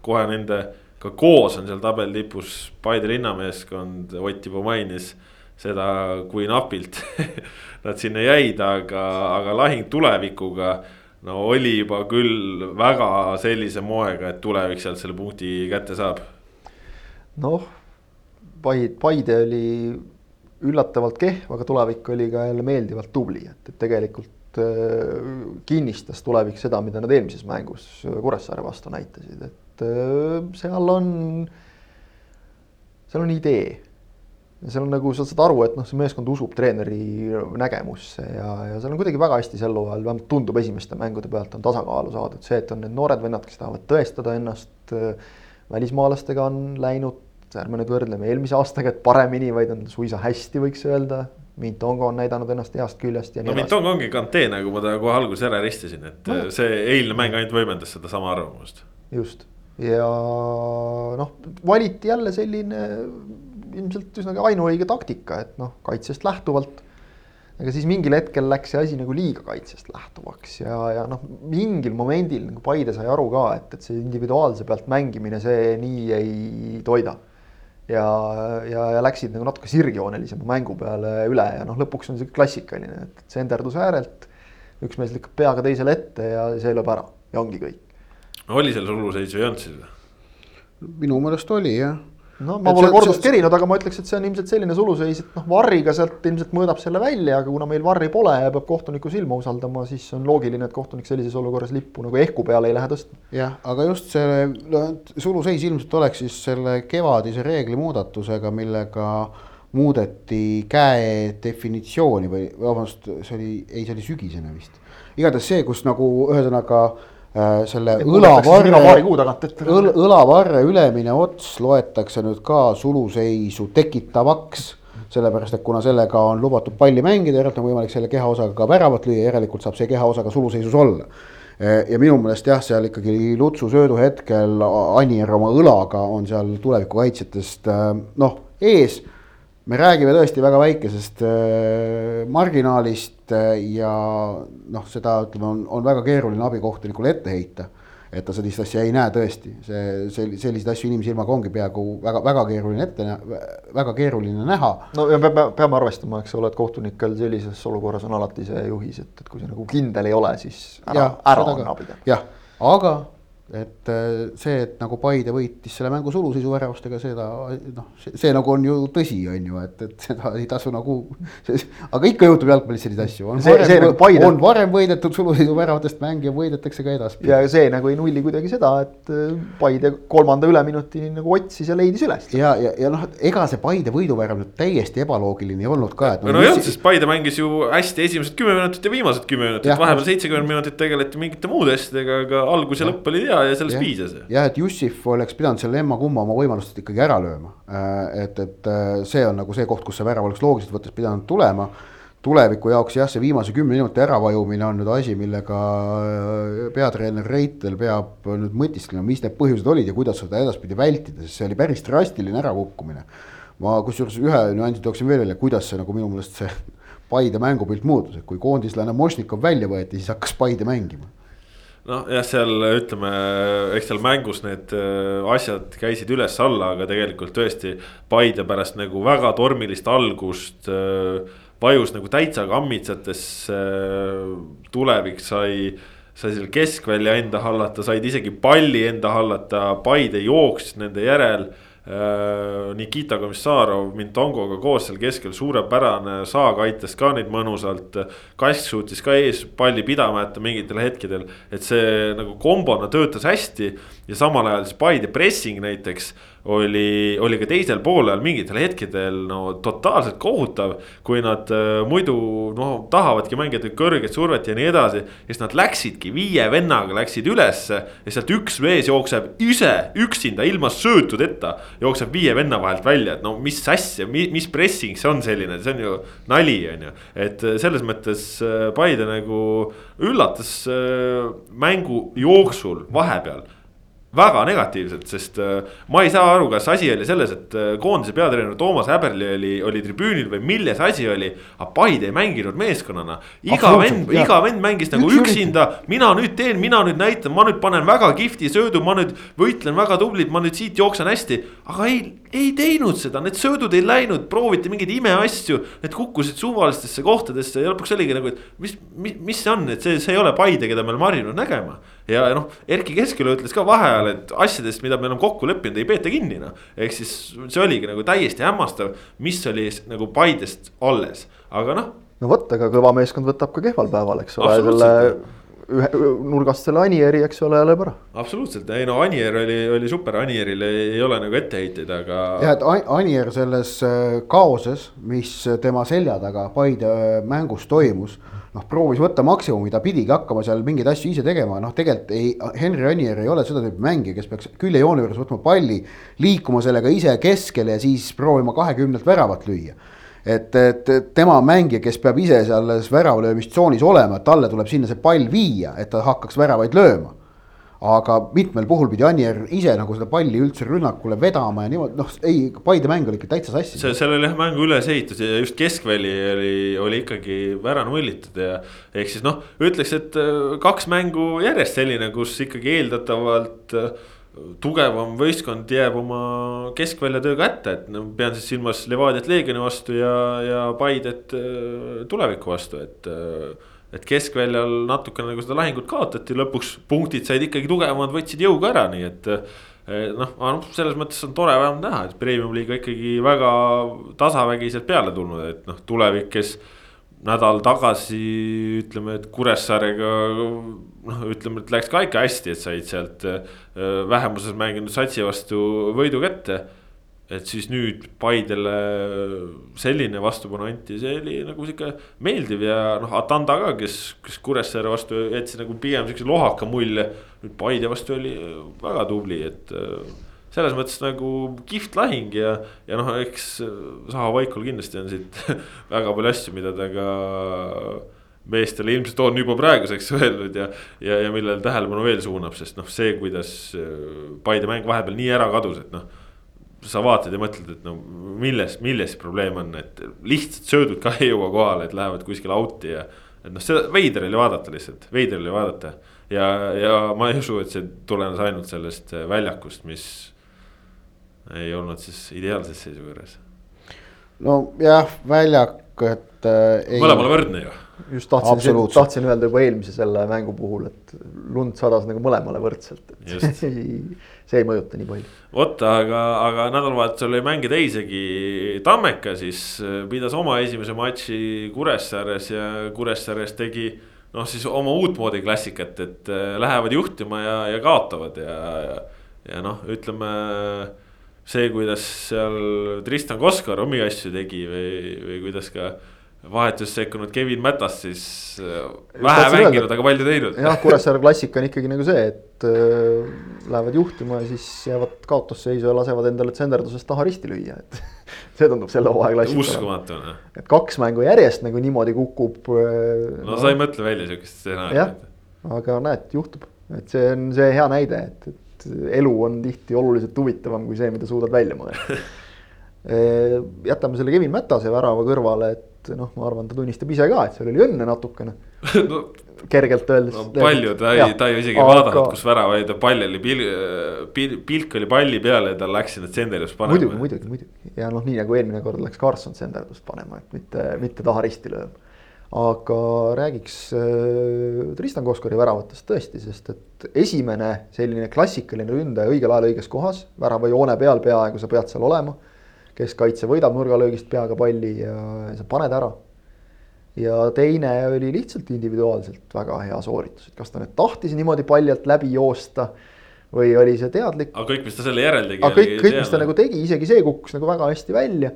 kohe nende ka koos on seal tabeli tipus Paide linnameeskond, Ott juba mainis seda, kui napilt nad sinna jäid, aga, aga lahing tulevikuga. no oli juba küll väga sellise moega, et tulevik sealt selle punkti kätte saab. noh, Paide, Paide oli üllatavalt kehv, aga tulevik oli ka jälle meeldivalt tubli, et, et tegelikult äh, kinnistas tulevik seda, mida nad eelmises mängus Kuressaare vastu näitasid, et äh, seal on, seal on idee ja seal on nagu, sa saad aru, et noh, see meeskond usub treeneri nägemusse ja, ja seal on kuidagi väga hästi sel hooajal, vähemalt tundub esimeste mängude pealt on tasakaalu saadud, see, et on need noored vennad, kes tahavad tõestada ennast. välismaalastega on läinud, ärme nüüd võrdleme eelmise aastaga, et paremini, vaid on suisa hästi, võiks öelda. Mintongo on näidanud ennast heast küljest ja nii no, edasi. Mintongo ongi kantee, nagu ma ta kohe alguses ära ristisin, et no. see eilne mäng ainult võimendas sedasama arvamust. just ja noh, valiti jälle selline ilmselt üsnagi ainuõige taktika, et noh, kaitsest lähtuvalt. aga siis mingil hetkel läks see asi nagu liiga kaitsest lähtuvaks ja, ja noh, mingil momendil nagu Paide sai aru ka, et, et see individuaalse pealt mängimine, see nii ei toida. Ja, ja, ja läksid nagu natuke sirgjoonelisema mängu peale üle ja noh, lõpuks on see klassikaline, et senderdus äärelt. üks mees lükkab peaga teisele ette ja see lööb ära ja ongi kõik. oli seal suluseisu ei olnud siis? minu meelest oli jah no ma pole kordust kerinud, aga ma ütleks, et see on ilmselt selline suluseis, et noh, varriga sealt ilmselt mõõdab selle välja, aga kuna meil varri pole ja peab kohtuniku silma usaldama, siis on loogiline, et kohtunik sellises olukorras lippu nagu ehku peale ei lähe tõstma. jah, aga just see no, suluseis ilmselt oleks siis selle kevadise reegli muudatusega, millega muudeti käe definitsiooni või vabandust, see oli, ei, see oli sügisene vist. igatahes see, kus nagu ühesõnaga Äh, selle õlavarre, õl, õlavarre ülemine ots loetakse nüüd ka suluseisu tekitavaks. sellepärast, et kuna sellega on lubatud palli mängida, järelikult on võimalik selle kehaosaga ka väravat lüüa, järelikult saab see kehaosa ka suluseisus olla. Äh, ja minu meelest jah, seal ikkagi Lutsu söödu hetkel Anier oma õlaga on seal tulevikukaitsjatest äh, noh, ees me räägime tõesti väga väikesest äh, marginaalist äh, ja noh, seda ütleme, on, on väga keeruline abikohtunikule ette heita. et ta sellist asja ei näe tõesti, see, see, selliseid asju inimsilmaga ongi peaaegu väga, väga keeruline ette, väga keeruline näha. no ja peame, peame arvestama, eks ole, et kohtunikel sellises olukorras on alati see juhis, et, et kui see nagu kindel ei ole, siis ära, ära anna abi. jah, aga et äh, see, et nagu Paide võitis selle mängu suluseisu väravustega, seda noh, see nagu on ju tõsi, on ju, et, et seda ei tasu nagu. aga ikka juhtub jalgpallis selliseid asju, on see, varem, nagu Paide... on varem võidetud suluseisu väravatest mänge ja võidetakse ka edaspidi. ja see nagu ei nulli kuidagi seda, et äh, Paide kolmanda üleminutini nagu otsis ja leidis üles. ja, ja, ja noh, ega see Paide võiduvärav nüüd täiesti ebaloogiline ei olnud ka. no, no jah, sest Paide mängis ju hästi esimesed kümme minutit ja viimased kümme minutit, vahepeal seitsekümmend minutit tegeleti mingite muude asjadega, aga algus ja lõpp oli hea ja sellest ja. piisas. jah, et Jussif oleks pidanud selle emma-kumma oma võimalustest ikkagi ära lööma. Äh, et, et äh, see on nagu see koht, kus see värav oleks loogiliselt võttes pidanud tulema. tuleviku jaoks jah, see viimase kümne minuti äravajumine on nüüd asi, millega äh, peatreener Reitel peab nüüd mõtisklema, mis need põhjused olid ja kuidas seda edaspidi vältida, sest see oli päris drastiline ärakukkumine. ma kusjuures ühe nüansi tooksin veel välja, kuidas see nagu minu meelest see Paide mängupilt muutus, et kui koondislane Mošnikov välja võeti, siis hakkas Paide mängima noh, jah, seal ütleme, eks seal mängus need äh, asjad käisid üles-alla, aga tegelikult tõesti Paide pärast nagu väga tormilist algust äh, vajus nagu täitsa kammitsates tulevik sai sai seal keskvälja enda hallata, said isegi palli enda hallata, Paide jooksis nende järel Äh, Nikita Komissarov Mintongoga koos seal keskel suurepärane, Saag aitas ka neid mõnusalt. Kask suutis ka ees palli pidama jätta mingitel hetkedel, et see nagu kombona töötas hästi. ja samal ajal siis Paide pressing näiteks oli, oli ka teisel poolel mingitel hetkedel no totaalselt kohutav. kui nad äh, muidu noh, tahavadki mängida kõrget survet ja nii edasi, siis nad läksidki viie vennaga läksid ülesse. ja sealt üks mees jookseb ise üksinda ilma söötudeta, jookseb viie venna vahelt välja, et no mis asja, mis pressing see on selline, see on ju nali, on ju. et äh, selles mõttes äh, Paide nagu üllatas äh, mängu jooksul vahepeal väga negatiivselt, sest äh, ma ei saa aru, kas asi oli selles, et äh, koondise peatreener Toomas Häberli oli, oli tribüünil või milles asi oli. aga Paide ei mänginud meeskonnana, iga vend, iga vend mängis nagu Üks üksinda, mina nüüd teen, mina nüüd näitan, ma nüüd panen väga kihvti söödu, ma nüüd võitlen väga tublid, ma nüüd siit jooksen hästi. aga ei, ei teinud seda, need söödud ei läinud, prooviti mingeid imeasju, need kukkusid suvalistesse kohtadesse ja lõpuks oligi nagu, et mis, mis, mis see on, et see, see ei ole Paide, keda me oleme harjunud nägema ja noh, Erkki Kesküla ütles ka vaheajal, et asjadest, mida me oleme kokku leppinud, ei peeta kinni noh. ehk siis see oligi nagu täiesti hämmastav, mis oli nagu Paidest alles, aga noh. no vot, aga kõva meeskond võtab ka kehval päeval, eks ole, selle ühe nurgast selle Anieri, eks ole, lööb ära. absoluutselt, ei no Anier oli, oli super, Anierile ei, ei ole nagu etteheiteid, aga. jah, et Anier selles äh, kaoses, mis tema selja taga Paide äh, mängus toimus noh, proovis võtta maksimumi, ta pidigi hakkama seal mingeid asju ise tegema, noh, tegelikult ei, Henri Anier ei ole seda tüüpi mängija, kes peaks küljejoone juures võtma palli, liikuma sellega ise keskele ja siis proovima kahekümnelt väravat lüüa. Et, et tema on mängija, kes peab ise selles väravalöömistsoonis olema, et talle tuleb sinna see pall viia, et ta hakkaks väravaid lööma aga mitmel puhul pidi Anier ise nagu seda palli üldse rünnakule vedama ja niimoodi, noh, ei, Paide mäng oli ikka täitsa sassi. see, seal oli jah mängu ülesehitus ja just keskväli oli, oli ikkagi ära nullitud ja. ehk siis noh, ütleks, et äh, kaks mängu järjest selline, kus ikkagi eeldatavalt äh, tugevam võistkond jääb oma keskväljatöö kätte, et no pean siis silmas Levadiat Leegioni vastu ja, ja Paidet äh, tuleviku vastu, et. Äh, et keskväljal natukene nagu seda lahingut kaotati, lõpuks punktid said ikkagi tugevamad, võtsid jõuga ära, nii et. noh, noh selles mõttes on tore vähemalt näha, et premium liiga ikkagi väga tasavägiselt peale tulnud, et noh, tulevik, kes nädal tagasi ütleme, et Kuressaarega noh, ütleme, et läks ka ikka hästi, et said sealt äh, vähemuses mänginud satsi vastu võidu kätte. et siis nüüd Paidele selline vastupanu anti, see oli nagu sihuke meeldiv ja noh, Atanda ka, kes, kes Kuressaare vastu jättis nagu pigem siukse lohaka mulje. nüüd Paide vastu oli väga tubli, et äh, selles mõttes nagu kihvt lahing ja, ja noh, eks Zaha Vaikul kindlasti on siit väga palju asju, mida ta ka meestele ilmselt on juba praeguseks öelnud ja, ja, ja millele tähelepanu veel suunab, sest noh, see, kuidas äh, Paide mäng vahepeal nii ära kadus, et noh. sa vaatad ja mõtled, et no milles, milles probleem on, et lihtsalt söödud ka ei jõua kohale, et lähevad kuskile out'i ja. et noh, seda veider oli vaadata lihtsalt, veider oli vaadata ja, ja ma ei usu, et see tulenes ainult sellest väljakust, mis ei olnud siis ideaalses seisukorras. nojah, väljak, et äh,. mõlemale võrdne ju. Just tahtsin, tahtsin öelda juba eelmise selle mängu puhul, et lund sadas nagu mõlemale võrdselt, et Just. see ei, mõjuta nii palju. vot, aga, aga nädalavahetusel oli mänge teisegi. Tammeka siis pidas oma esimese matši Kuressaares ja Kuressaares tegi noh, siis oma uutmoodi klassikat, et äh, lähevad juhtima ja, ja kaotavad ja, ja, ja noh, ütleme see, kuidas seal Tristan Koskar omi asju tegi või, või kuidas ka vahetuses sekkunud Kevin Mätas siis äh, vähe mänginud, aga palju teinud. jah, Kuressaare klassika on ikkagi nagu see, et äh, lähevad juhtima ja siis jäävad kaotusseisu ja lasevad endale tsenderdusest taha risti lüüa, et see tundub selle hooaja klassika. uskumatu on. et kaks mängu järjest nagu niimoodi kukub. Äh, no, no sa ei mõtle välja sihukest stsenaariumit. jah, aga näed, juhtub, et see on see hea näide, et, et elu on tihti oluliselt huvitavam kui see, mida suudad välja mõelda jätame selle Kevin Mätase värava kõrvale, et noh, ma arvan, ta tunnistab ise ka, et seal oli õnne natukene no, kergelt öeldes no,. palju, ta ei, ta ei isegi aga... vaadanud, kus värav oli, ta pall oli pil-, pil-, pilk oli palli peal ja tal läks sinna tsenderdust panema. muidugi, muidugi, muidugi ja noh, nii nagu eelmine kord läks Carson tsenderdust panema, et mitte, mitte taha risti lööma aga räägiks äh, Tristan Koskori väravatest tõesti, sest et esimene selline klassikaline ründaja õigel ajal õiges kohas, värava joone peal peaaegu sa pead seal olema. Keskkaitse võidab nurgalöögist peaga palli ja sa paned ära. ja teine oli lihtsalt individuaalselt väga hea sooritus, et kas ta nüüd tahtis niimoodi paljalt läbi joosta või oli see teadlik. aga kõik, mis ta selle järel tegi. aga kõik, kõik, mis ta nagu tegi, isegi see kukkus nagu väga hästi välja.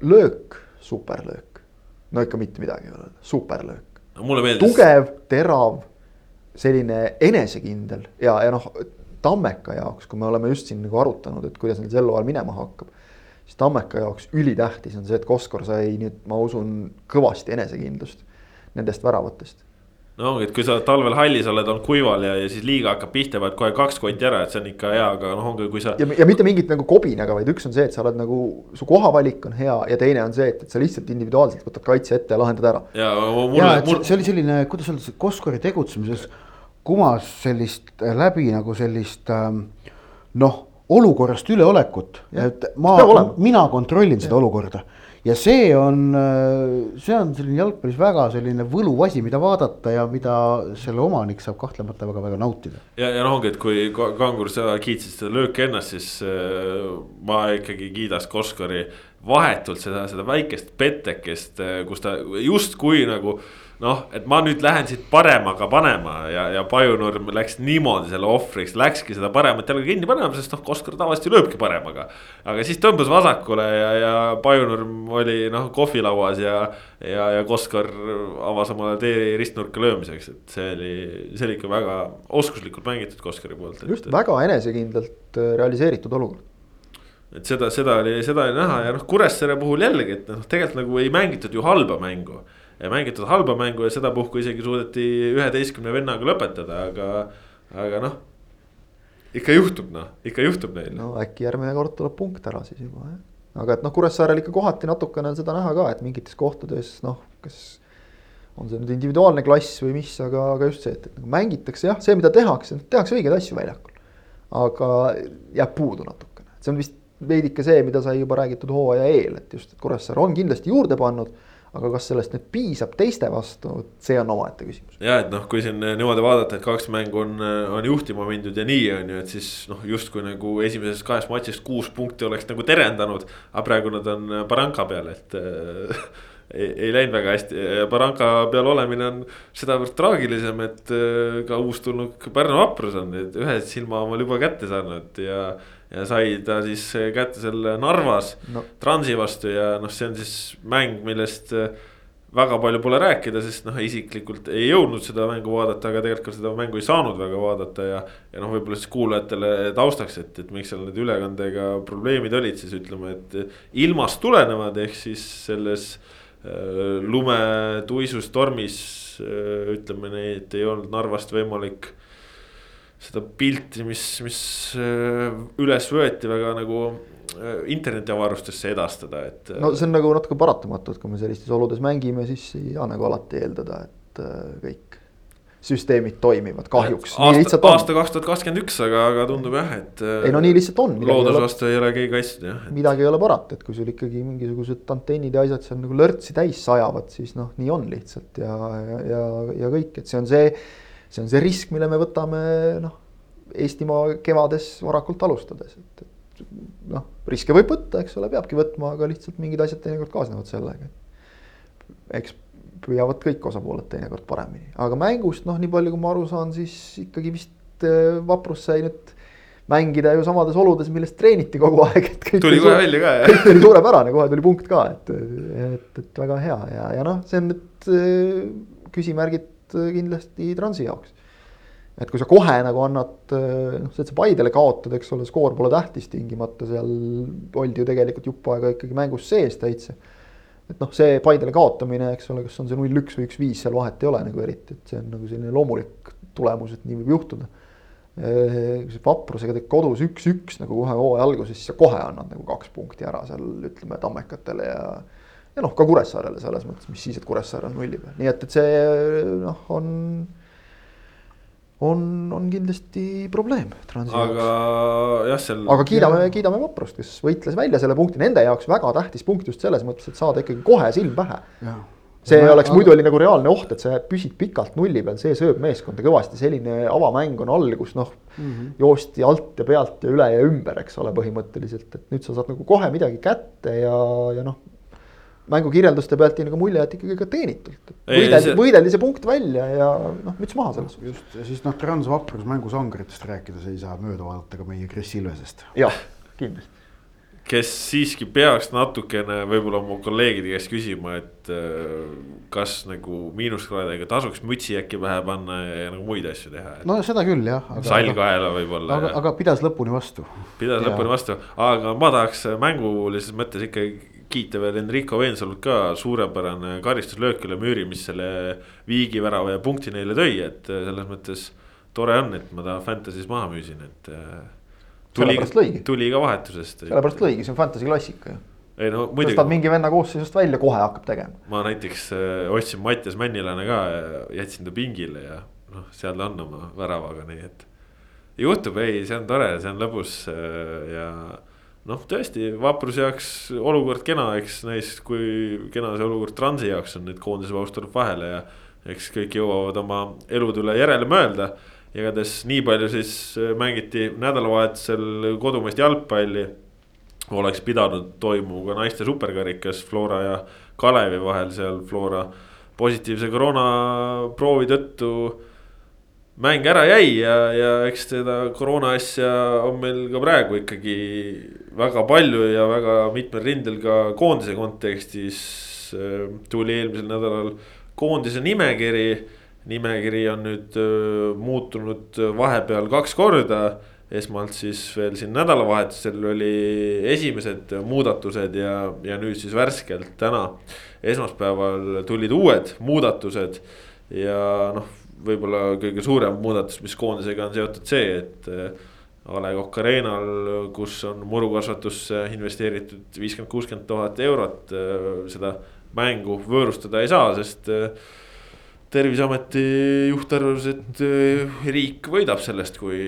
löök, superlöök no ikka mitte midagi ei ole, superlöök no,. Tugev, terav, selline enesekindel ja, ja noh, Tammeka jaoks, kui me oleme just siin nagu arutanud, et kuidas neil sel hooajal minema hakkab. siis Tammeka jaoks ülitähtis on see, et Koskor sai nüüd, ma usun, kõvasti enesekindlust nendest väravatest no ongi, et kui sa talvel hallis oled, on kuival ja, ja siis liiga hakkab pihta, paned kohe kaks kotti ära, et see on ikka hea, aga noh, ongi, kui sa. ja, ja mitte mingit nagu kobinaga, vaid üks on see, et sa oled nagu, su kohavalik on hea ja teine on see, et, et sa lihtsalt individuaalselt võtad kaitse ette ja lahendad ära. ja, ja mul... see oli selline, kuidas öelda, Koskori tegutsemises kumas sellist äh, läbi nagu sellist ähm, noh, olukorrast üleolekut, et ma, mina kontrollin seda ja. olukorda ja see on, see on selline jalgpallis väga selline võluv asi, mida vaadata ja mida selle omanik saab kahtlemata väga-väga nautida. ja, ja noh, ongi, et kui Kangur, sa kiitsid seda lööki ennast, siis äh, ma ikkagi kiidaks Koskari vahetult seda, seda väikest pettekest, äh, kus ta justkui nagu noh, et ma nüüd lähen siit paremaga panema ja, ja Pajunurm läks niimoodi selle ohvriks, läkski seda paremat jalga kinni panema, sest noh, Koskar tavaliselt lööbki paremaga. aga siis tõmbas vasakule ja, ja Pajunurm oli noh kohvilauas ja, ja, ja Koskar avas omale tee ristnurka löömiseks, et see oli, see oli ikka väga oskuslikult mängitud Koskari poolt. just, väga enesekindlalt äh, realiseeritud olukord et seda, seda oli, seda oli näha ja noh, Kuressaare puhul jällegi, et noh, tegelikult nagu ei mängitud ju halba mängu mängitud halba mängu ja sedapuhku isegi suudeti üheteistkümne vennaga lõpetada, aga, aga noh. ikka juhtub noh, ikka juhtub neil. no äkki järgmine kord tuleb punkt ära siis juba jah. aga et noh, Kuressaarel ikka kohati natukene on seda näha ka, et mingites kohtades noh, kas on see nüüd individuaalne klass või mis, aga, aga just see, et, et nagu mängitakse jah, see, mida tehakse, tehakse õigeid asju väljakul. aga jääb puudu natukene, see on vist veidike see, mida sai juba räägitud hooaja eel, et just, et Kuressaare on kindlasti juurde pannud aga kas sellest nüüd piisab teiste vastu, see on omaette küsimus. ja et noh, kui siin niimoodi vaadata, et kaks mängu on, on juhtima mindud ja nii on ju, et siis noh, justkui nagu esimesest kahest matšist kuus punkti oleks nagu terendanud. aga praegu nad on Barranca peal, et ei, ei läinud väga hästi Barranca peal olemine on sedavõrd traagilisem, et äh, ka uustulnuk Pärnu vaprus on nüüd ühe silma omal juba kätte saanud ja. Ja sai ta siis kätte selle Narvas no. Transi vastu ja noh, see on siis mäng, millest äh, väga palju pole rääkida, sest noh, isiklikult ei jõudnud seda mängu vaadata, aga tegelikult ka seda mängu ei saanud väga vaadata ja. ja noh, võib-olla siis kuulajatele taustaks, et, et miks seal need ülekandega probleemid olid, siis ütleme, et ilmast tulenevad, ehk siis selles äh, lumetuisus tormis äh, ütleme nii, et ei olnud Narvast võimalik seda pilti, mis, mis äh, üles võeti väga nagu internetiavarustesse edastada, et. no see on nagu natuke paratamatu, et kui me sellistes oludes mängime, siis ei saa nagu alati eeldada, et kõik süsteemid toimivad, kahjuks. aasta, aasta kaks tuhat kakskümmend üks, aga, aga tundub jah, et. ei no nii lihtsalt on. looduse vastu ei ole keegi kaitstud jah et.... midagi ei ole parata, et kui sul ikkagi mingisugused antennid ja asjad seal nagu lörtsi täis sajavad, siis noh, nii on lihtsalt ja, ja, ja, ja kõik, et see on see. See on see risk, mille me võtame noh, Eestimaa kevades varakult alustades, et, et noh, riske võib võtta, eks ole, peabki võtma, aga lihtsalt mingid asjad teinekord kaasnevad sellega. eks püüavad kõik osapooled teinekord paremini, aga mängust noh, nii palju kui ma aru saan, siis ikkagi vist äh, Vaprus sai nüüd mängida ju samades oludes, millest treeniti kogu aeg, et. tuli kohe välja ka jah. kõik oli suurepärane, kohe tuli punkt ka, et, et, et väga hea ja, ja noh, see on nüüd äh, küsimärgid kindlasti Transi jaoks. et kui sa kohe nagu annad, äh, noh, see, sa Paidele kaotad, eks ole, skoor pole tähtis tingimata, seal oldi ju tegelikult jupp aega ikkagi mängus sees täitsa et noh, see Paidele kaotamine, eks ole, kas on see null üks või üks viis, seal vahet ei ole nagu eriti, et see on nagu selline loomulik tulemus, et nii võib juhtuda. vaprusega teed kodus üks-üks nagu kohe hooaja alguses, siis sa kohe annad nagu kaks punkti ära seal ütleme tammekatele ja. Ja noh, ka Kuressaarele selles mõttes, mis siis, et Kuressaare on nulli peal, nii et, et see noh, on on, on kindlasti probleem. aga jah, seal. aga kiidame, kiidame Vaprust, kes võitles välja selle punkti, nende jaoks väga tähtis punkt just selles mõttes, et saada ikkagi kohe silm pähe. see ja, oleks aga... muidu oli nagu reaalne oht, et sa püsid pikalt nulli peal, see sööb meeskonda kõvasti, selline avamäng on all, kus noh mm -hmm. joosti alt ja pealt ja üle ja ümber, eks ole, põhimõtteliselt, et nüüd sa saad nagu kohe midagi kätte ja, ja noh mängukirjelduste pealt jäi nagu mulje, et ikkagi ka teenitult. võideldi see..., võideldi see punkt välja ja noh, müts maha selles suhtes. just, ja siis noh, transvaprus mängusangritest rääkides ei saa mööda vaadata ka meie Kris Ilvesest. jah, kindlasti. kes siiski peaks natukene võib-olla oma kolleegide käest küsima, et äh, kas nagu miinuskraadidega tasuks mütsi äkki pähe panna ja, ja nagu muid asju teha. no seda küll jah. sall kaela võib-olla. aga, aga pidas lõpuni vastu. pidas ja. lõpuni vastu, aga ma tahaks mängulises mõttes ikkagi kiita veel Enrico Veensalut ka, suurepärane karistuslöök üle müüri, mis selle viigi värava ja punkti neile tõi, et äh, selles mõttes tore on, et ma ta Fantasy's maha müüsin, et. Äh, tuli, tuli ka vahetusest. sellepärast lõigi, see on Fantasy klassika ju. ei no muidugi. tõstad mingi venna koosseisust välja, kohe hakkab tegema. ma näiteks äh, ostsin Mattias Männilane ka ja jätsin ta pingile ja noh, seal ta on oma väravaga, nii et. juhtub, ei, see on tore, see on lõbus ja noh, tõesti vapruse jaoks olukord kena, eks näis, kui kena see olukord Transi jaoks on, et koondise paus tuleb vahele ja. eks kõik jõuavad oma elude üle järele mõelda. igatahes nii palju siis mängiti nädalavahetusel kodumaist jalgpalli. oleks pidanud toimuma ka naiste superkarikas Flora ja Kalevi vahel seal Flora positiivse koroonaproovi tõttu mäng ära jäi ja, ja eks seda koroona asja on meil ka praegu ikkagi väga palju ja väga mitmel rindel ka koondise kontekstis. Äh, tuli eelmisel nädalal koondise nimekiri, nimekiri on nüüd äh, muutunud vahepeal kaks korda esmalt siis veel siin nädalavahetusel oli esimesed muudatused ja, ja nüüd siis värskelt täna, esmaspäeval tulid uued muudatused. ja noh, võib-olla kõige suurem muudatus, mis koondisega on seotud see, et äh, A Le Coq Arena'l, kus on murukasvatusse investeeritud viiskümmend, kuuskümmend tuhat eurot, seda mängu võõrustada ei saa, sest terviseameti juht arvas, et äh, riik võidab sellest, kui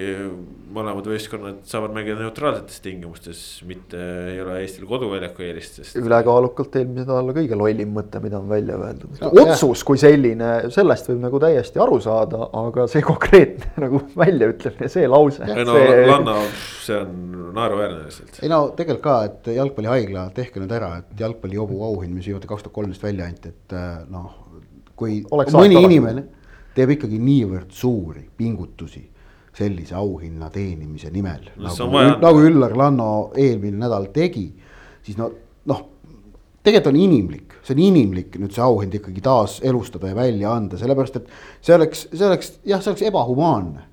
mõlemad võistkonnad saavad mängida neutraalsetes tingimustes, mitte ei ole Eestil koduväljaku eelist, sest. ülekaalukalt eelmise nädala kõige lollim mõte, mida on välja öeldud No, otsus kui selline, sellest võib nagu täiesti aru saada, aga see konkreetne nagu väljaütlemine, see lause. ei no see... Lanno, see on naeruväärne lihtsalt. ei no tegelikult ka, et jalgpallihaigla, tehke nüüd ära, et jalgpallihobu auhind, mis viimati kaks tuhat kolmteist välja anti, et äh, noh. Kui Oleks mõni inimene teeb ikkagi niivõrd suuri pingutusi sellise auhinna teenimise nimel No nagu, vaja nagu Üllar Lanno eelmine nädal tegi, siis no noh, tegelikult on inimlik, see on inimlik nüüd see auhind ikkagi taas elustada ja välja anda, sellepärast et see oleks, see oleks jah, see oleks ebahumaanne,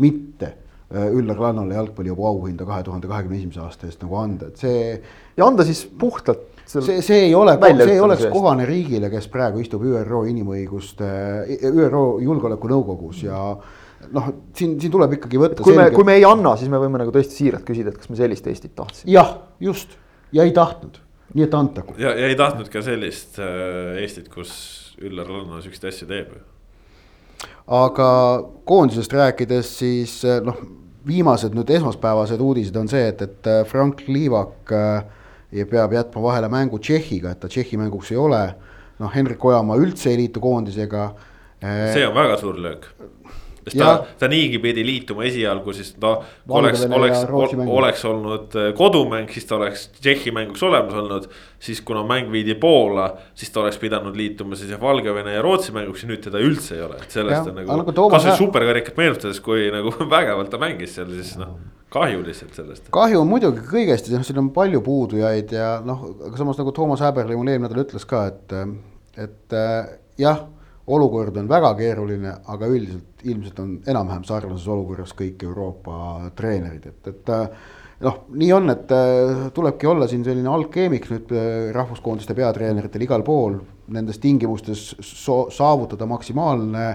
mitte äh, Üllar Lannole jalgpallihobu auhinda kahe tuhande kahekümne esimese aasta eest nagu anda, et see ja anda siis puhtalt. See, see ei ole, see ei oleks kohane riigile, kes praegu istub ÜRO inimõiguste, ÜRO Julgeolekunõukogus ja noh, siin, siin tuleb ikkagi võtta. kui me, kui me ei anna, siis me võime nagu tõesti siiralt küsida, et kas me sellist Eestit tahtsime. jah, just ja ei tahtnud, nii et antagu. ja, ja ei tahtnud ka sellist äh, Eestit, kus Üllar Lanno siukseid asju teeb ju. aga koondisest rääkides, siis eh, noh, viimased nüüd esmaspäevased uudised on see, et, et eh, Frank Liivak äh, peab jätma vahele mängu Tšehhiga, et ta Tšehhi mänguks ei ole. noh, Henrik Ojamaa üldse ei liitu koondisega. see on väga suur löök. Sest Jah. ta, ta niigi pidi liituma esialgu, siis ta oleks, oleks ja oleks olnud äh, kodumäng, siis ta oleks Tšehhi mänguks olemas olnud. siis kuna mäng viidi Poola, siis ta oleks pidanud liituma siis jah, Valgevene ja Rootsi mänguks ja nüüd teda üldse ei ole, et sellest Jah, on nagu nagu kasvõi superkarikat meenutades, kui nagu vägevalt ta mängis seal, siis noh, kahju lihtsalt sellest. kahju on muidugi kõigest ja noh, siin on palju puudujaid ja noh, aga samas nagu Toomas Häberli mulle eelmine nädal ütles ka, et, et äh, jah, olukord on väga keeruline, aga üldiselt ilmselt on enam-vähem sarnases olukorras kõik Euroopa treenerid, et, et äh, noh, nii on, et äh, tulebki olla siin selline algkeemik nüüd äh, rahvuskoondiste peatreeneritel igal pool, nendes tingimustes so saavutada maksimaalne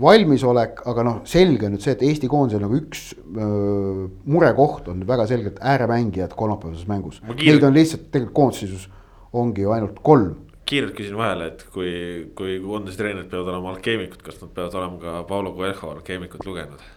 valmisolek, aga noh, selge on nüüd see, et Eesti koondisel nagu üks öö, murekoht on väga selgelt ääremängijad kolmapäevases mängus. Neid on lihtsalt tegelikult koondises ongi ju ainult kolm. Kiirelt küsin vahele, et kui, kui koondise treenerid peavad olema alkeemikud, kas nad peavad olema ka Paulo Coelho alkeemikut lugenud?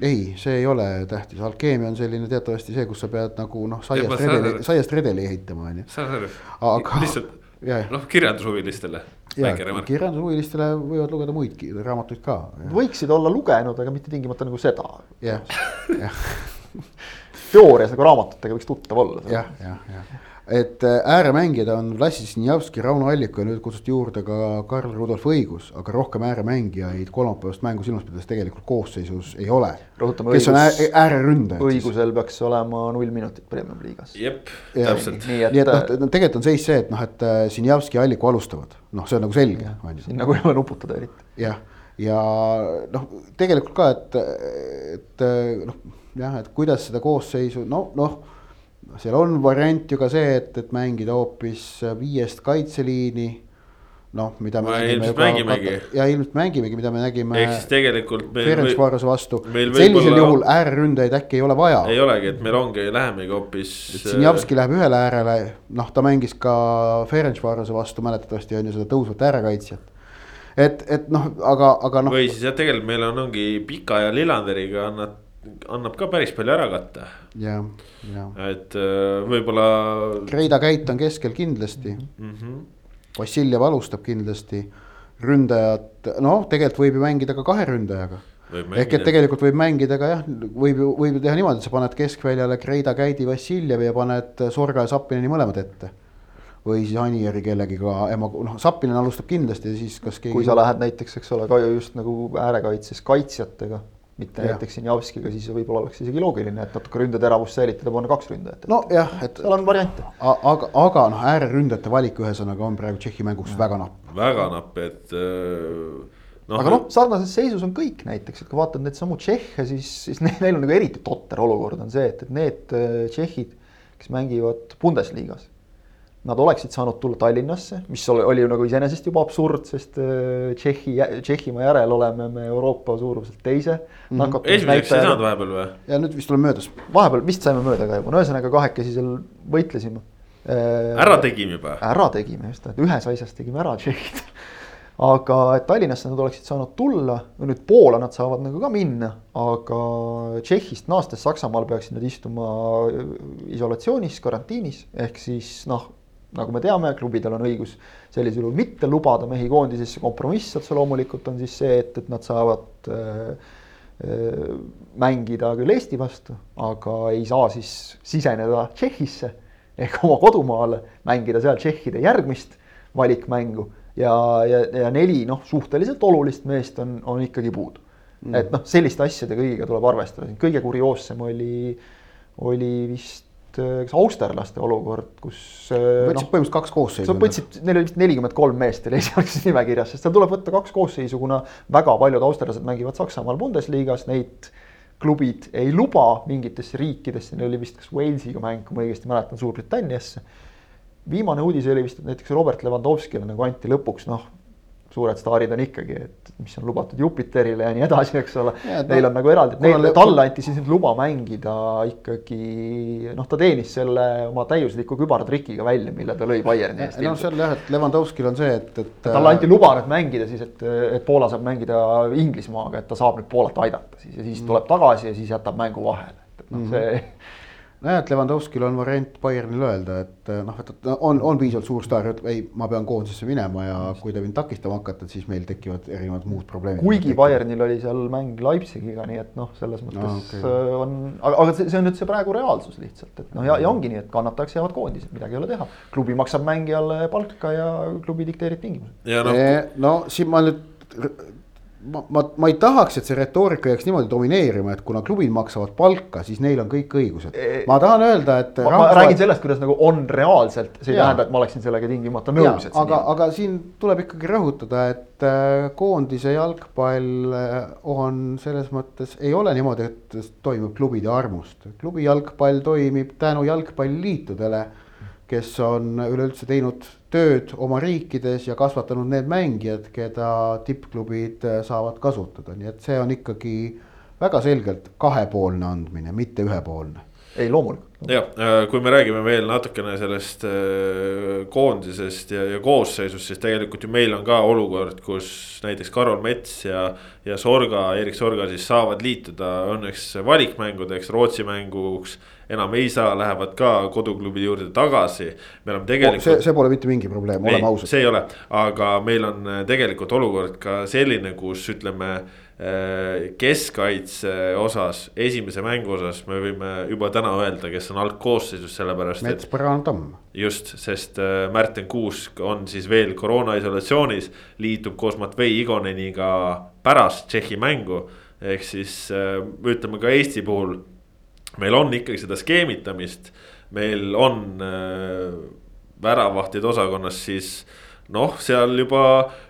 ei, see ei ole tähtis, alkeemia on selline teatavasti see, kus sa pead nagu noh, saiast redeli, saiast redeli ehitama, on ju. saan aru Aga- lihtsalt jah. noh, kirjandushuvilistele. ja kirjandushuvilistele võivad lugeda muid raamatuid ka. võiksid olla lugenud, aga mitte tingimata nagu seda. jah, jah, teoorias nagu raamatutega võiks tuttav olla. jah, jah, jah. Et äh, ääremängijad on Vlassis Sinjavski, Rauno Allik ja nüüd kutsuti juurde ka Karl Rudolf Õigus, aga rohkem ääremängijaid kolmapäevast mängu silmas pidades tegelikult koosseisus ei ole. Rõhutame, kes on õigus- ää- ääreründajad õigusel peaks olema null minutit premium liigas. jep, Ja- täpselt. nii nii et et noh, tegelikult on seis see, et noh, et äh, Sinjavski ja Alliku alustavad, noh, see on nagu selge, on ju. siin nagu ei ole nuputada eriti. jah, ja noh, tegelikult ka, et, et noh, jah, et kuidas seda koosseisu, no noh. Seal on variant ju ka see, et, et mängida hoopis viiest kaitseliini. noh, mida me ilmselt mängimegi. Ja ilmselt mängimegi, mida me nägime. ehk siis tegelikult meil Ferenc või, Varose vastu, sellisel juhul ääreründajaid äkki ei ole vaja. ei olegi, et meil ongi, lähemegi hoopis. Sinjavski läheb ühele äärele, noh, ta mängis ka Ferencvarose vastu mäletatavasti on ju seda tõusvat äärekaitsjat. et, et noh, aga, aga noh. või siis jah, tegelikult meil on, ongi Pika ja Lillanderiga annab, annab ka päris palju ära katta. jah, jah. et äh, võib-olla Kreida Käit on keskel kindlasti mm. -hmm. Vassiljev alustab kindlasti. ründajad, noh, tegelikult võib ju mängida ka kahe ründajaga. Ehk et tegelikult võib mängida ka jah, võib ju, võib ju teha niimoodi, et sa paned keskväljale Kreida Käidi Vassiljevi ja paned Sorga ja Zappineni mõlemad ette. või siis Anieri kellegiga, ema, noh, Zappinen alustab kindlasti ja siis kas keegi. kui sa lähed näiteks, eks ole, ka just nagu äärekaitses kaitsjatega, mitte Jah. näiteks Sinjavskiga, siis võib-olla oleks isegi loogiline, et natuke ründeteravust säilitada, panna kaks ründajat. nojah, et seal on variante. aga, aga noh, ääreründajate valik ühesõnaga on praegu Tšehhi mänguks väga napp. väga napp, et äh, noh. aga noh, sarnases seisus on kõik näiteks, et kui vaatad neid samu Tšehhe, siis, siis neil neil on nagu eriti totter olukord on see, et, et need äh, tšehhid, kes mängivad Bundesligas. Nad oleksid saanud tulla Tallinnasse, mis oli, oli ju nagu iseenesest juba absurd, sest äh, Tšehhi, Tšehhimaa järel oleme me Euroopa suuruselt teise mm.. esimeseks ei saanud vahepeal või? ja nüüd vist oleme möödas. vahepeal vist saime mööda ka juba, no ühesõnaga kahekesi seal võitlesime. ära tegime juba. ära tegime just, et ühes asjas tegime ära tšehhid. aga et Tallinnasse nad oleksid saanud tulla, nüüd Poola nad saavad nagu ka minna, aga Tšehhist naastes Saksamaal peaksid nad istuma isolatsioonis, karantiinis, ehk siis noh, nagu me teame, klubidel on õigus sellisel juhul mitte lubada mehi koondisesse, kompromiss otse loomulikult on siis see, et, et nad saavad äh, äh, mängida küll Eesti vastu, aga ei saa siis siseneda Tšehhisse ehk oma kodumaale, mängida seal tšehhide järgmist valikmängu. Ja, ja, ja neli noh, suhteliselt olulist meest on, on ikkagi puudu. Mm.. et noh, selliste asjade kõigiga tuleb arvestada, kõige kurioossem oli, oli vist kas austerlaste olukord, kus. võtsid no, põhimõtteliselt kaks koosseisu. võtsid, neil oli vist nelikümmend kolm meest oli esialgses nimekirjas, sest seal tuleb võtta kaks koosseisu, kuna väga paljud austerlased mängivad Saksamaal Bundesliga's, neid klubid ei luba mingitesse riikidesse, neil oli vist kas Walesiga mäng, kui ma õigesti mäletan, Suurbritanniasse viimane uudis oli vist, et näiteks Robert Lewandowskile nagu anti lõpuks noh, suured staarid on ikkagi, et mis on lubatud Jupiterile ja nii edasi, eks ole. Neil on nagu eraldi, neile, talle anti siis nüüd luba mängida ikkagi noh, ta teenis selle oma täiusliku kübartrikiga välja, mille ta lõi Bayerni eest. no seal jah, et Lewandowskil on see, et, et. talle anti luba nüüd mängida siis, et, et Poola saab mängida Inglismaaga, et ta saab nüüd Poolat aidata siis ja siis mm. tuleb tagasi ja siis jätab mängu vahele, et noh, see mm -hmm nojah, et Levanovskil on variant Bayernile öelda, et eh, noh, et on, on piisavalt suur staar, et ei, ma pean koondisesse minema ja kui te mind takistama hakkate, siis meil tekivad erinevad muud probleemid. kuigi Bayernil oli seal mäng Leipzigiga, nii et noh, selles mõttes no, okay. Eh, on, aga, aga see, see on nüüd see praegu reaalsus lihtsalt, et noh, ja, ja ongi nii, et kannatajaks jäävad koondised, midagi ei ole teha. klubi maksab mängijale palka ja klubi dikteerib tingimused. No, eh, no siin ma nüüd ma, ma, ma ei tahaks, et see retoorika jääks niimoodi domineerima, et kuna klubid maksavad palka, siis neil on kõik õigused. ma tahan öelda, et. ma, ma räägin sellest, kuidas nagu on reaalselt, see ei tähenda, et ma oleksin sellega tingimata nõus. aga, aga siin tuleb ikkagi rõhutada, et äh, koondise jalgpall äh, on selles mõttes, ei ole niimoodi, et toimub klubide armust. klubi jalgpall toimib tänu jalgpalliliitudele kes on üleüldse teinud tööd oma riikides ja kasvatanud need mängijad, keda tippklubid äh, saavad kasutada, nii et see on ikkagi väga selgelt kahepoolne andmine, mitte ühepoolne. ei, loomulikult. jah, äh, kui me räägime veel natukene sellest äh, koondisest ja, ja koosseisust, siis tegelikult ju meil on ka olukord, kus näiteks Karol Mets ja, ja Sorga, Erik Sorga siis saavad liituda õnneks valikmängudeks, Rootsi mänguks enam ei saa, lähevad ka koduklubi juurde tagasi. me oleme tegelikult. see, see pole mitte mingi probleem, oleme ausad. see ei ole, aga meil on äh, tegelikult olukord ka selline, kus ütleme äh, keskkaitse osas, esimese mängu osas me võime juba täna öelda, kes on algkoosseisus, sellepärast. Mets, Põrand, Tamm. just, sest äh, Märten Kuusk on siis veel koroona isolatsioonis, liitub koos Matvei Igoneniga pärast Tšehhi mängu. ehk siis ütleme ka Eesti puhul meil on ikkagi seda skeemitamist, meil on äh, väravahtide osakonnas siis noh, seal juba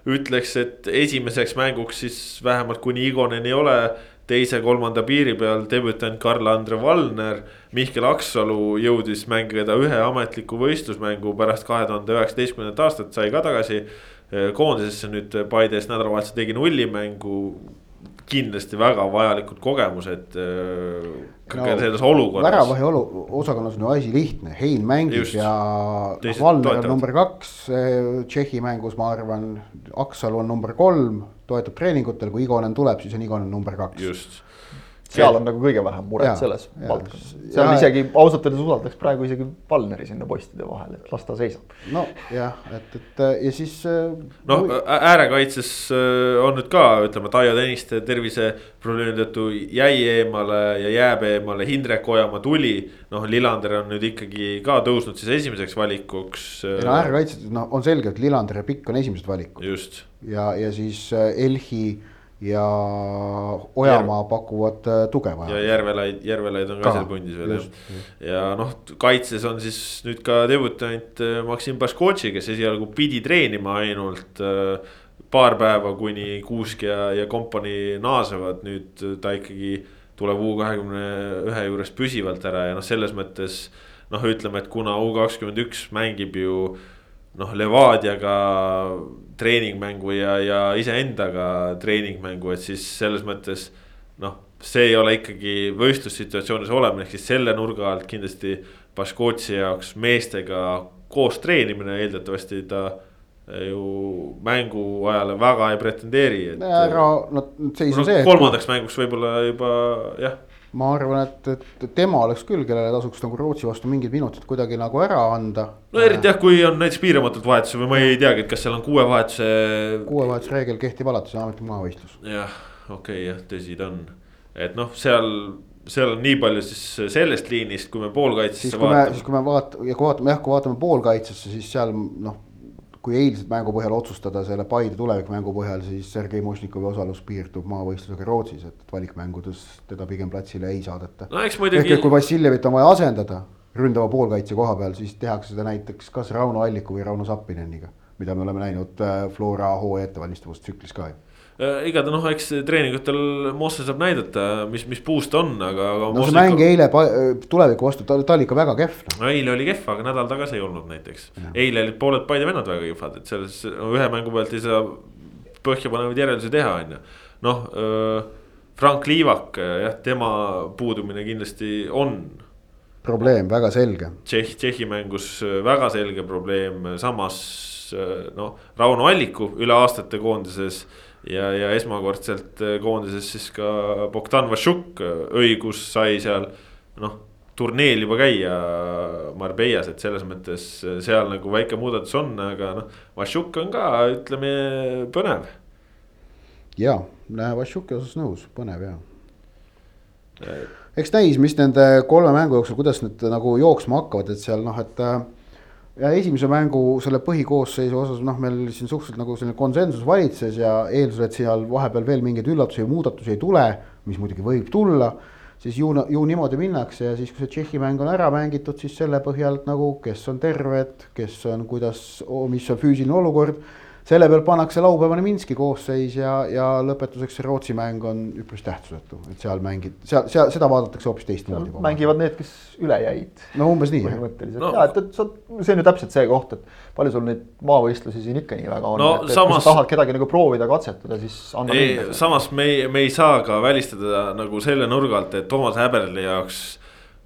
ütleks, et esimeseks mänguks siis vähemalt kuni Igonen ei ole. Teise-kolmanda piiri peal debütant Karl-Andre Valner. Mihkel Aksalu jõudis mängida ühe ametliku võistlusmängu pärast kahe tuhande üheksateistkümnendat aastat, sai ka tagasi äh, koondisesse. Nüüd Paides nädalavahetusel tegi nullimängu kindlasti väga vajalikud kogemused äh, no, selles olukorras. väravahi olu, osakonnas on ju asi lihtne, Hein mängib Just, ja Valner on number kaks Tšehhi mängus, ma arvan, Aksalu on number kolm, toetab treeningutel, kui Igonen tuleb, siis on Igonen number kaks. just seal on nagu kõige vähem muret ja, selles valdkonnas. seal ja, isegi ausalt öeldes usaldaks praegu isegi Valneri sinna postide vahele, et las ta seisab. nojah, et, et ja siis. noh kui..., äärekaitses äh, on nüüd ka ütleme, Taio Tõniste terviseprobleemi tõttu jäi eemale ja jääb eemale, Hindrek Ojamaa tuli. noh, Lillander on nüüd ikkagi ka tõusnud siis esimeseks valikuks. Äh, no äärekaitses, noh, on selge, et Lillander ja Pikk on esimesed valikud. just. ja, ja siis Elhi ja Ojamaa Järv... pakuvad äh, tuge vaja. ja Järvelaid, Järvelaid on ka, ka seal pundis veel jah. ja noh, kaitses on siis nüüd ka debütant äh, Maksim Baskotši, kes esialgu pidi treenima ainult äh, paar päeva, kuni Kuusk ja, ja kompanii naasevad, nüüd ta ikkagi tuleb U kahekümne ühe juurest püsivalt ära ja noh, selles mõttes noh, ütleme, et kuna U kakskümmend üks mängib ju noh, Levadiaga treeningmängu ja, ja iseendaga treeningmängu, et siis selles mõttes noh, see ei ole ikkagi võistlussituatsioonis olemine, ehk siis selle nurga alt kindlasti Baskotsi jaoks meestega koos treenimine, eeldatavasti ta ju mängu ajale väga ei pretendeeri, et. ära, no seis on see. kolmandaks mänguks võib-olla juba jah ma arvan, et, et tema oleks küll, kellele tasuks nagu Rootsi vastu mingid minutid kuidagi nagu ära anda. no eriti jah, kui on näiteks piiramatult vahetusi või ma ei teagi, et kas seal on kuue vahetuse. kuue vahetuse reegel kehtib alati, see on ametlik maavõistlus. jah, okei okay, jah, tõsi ta on, et noh, seal seal on nii palju siis sellest liinist, kui me poolkaitsesse vaatame. siis kui me vaatame ja kui vaatame jah, kui vaatame poolkaitsesse, siis seal noh kui eilset mängu põhjal otsustada selle Paide tulevikmängu põhjal, siis Sergei Mošnikovi osalus piirdub maavõistlusega Rootsis, et valikmängudes teda pigem platsile ei saadeta no,. Muidugi... ehk et kui Vassiljevit on vaja asendada ründava poolkaitse koha peal, siis tehakse seda näiteks kas Rauno Alliku või Rauno Zappineniga, mida me oleme näinud äh, Flora hooaja ettevalmistavas tsüklis ka ju Äh, igatahes noh, eks treeningutel Mosse saab näidata, mis, mis puus ta on, aga, aga. no see mäng ikka... eile tuleviku vastu, ta, ta oli ikka väga kehv no.. no eile oli kehv, aga nädal tagasi ei olnud näiteks. eile olid pooled Paide vennad väga kehvad, et selles ühe mängu pealt ei saa põhjapanevaid järeldusi teha, on ju. noh äh,, Frank Liivak, jah, tema puudumine kindlasti on probleem, väga selge. Tšehhi, Tšehhi mängus väga selge probleem, samas noh, Rauno Alliku üle aastate koondises ja, ja esmakordselt äh, koondises siis ka Bogdan Vašuk äh, õigus sai seal noh turneel juba käia Marbellas, et selles mõttes äh, seal nagu väike muudatus on, aga noh, Vašuk on ka, ütleme, põnev. ja, Vašuki osas nõus, põnev ja. eks näis, mis nende kolme mängu jooksul, kuidas need nagu jooksma hakkavad, et seal noh, et ja esimese mängu selle põhikoosseisu osas noh, meil siin suhteliselt nagu selline konsensus valitses ja eeldusel, et seal vahepeal veel mingeid üllatusi või muudatusi ei tule, mis muidugi võib tulla. siis ju, ju niimoodi minnakse ja siis, kui see Tšehhi mäng on ära mängitud, siis selle põhjalt nagu, kes on terved, kes on, kuidas, mis on füüsiline olukord selle peal pannakse laupäevane Minski koosseis ja, ja lõpetuseks Rootsi mäng on üpris tähtsusetu, et seal mängid, seal, seal seda vaadatakse hoopis teistmoodi. mängivad need, kes üle jäid. no umbes nii. põhimõtteliselt no. ja, et, et sa, see on ju täpselt see koht, et palju sul neid maavõistlusi siin ikka nii väga on no,. et, samas... kui sa tahad kedagi nagu proovida, katsetada, siis anna ei, samas me ei, me ei saa ka välistada nagu selle nurga alt, et Toomas Häberli jaoks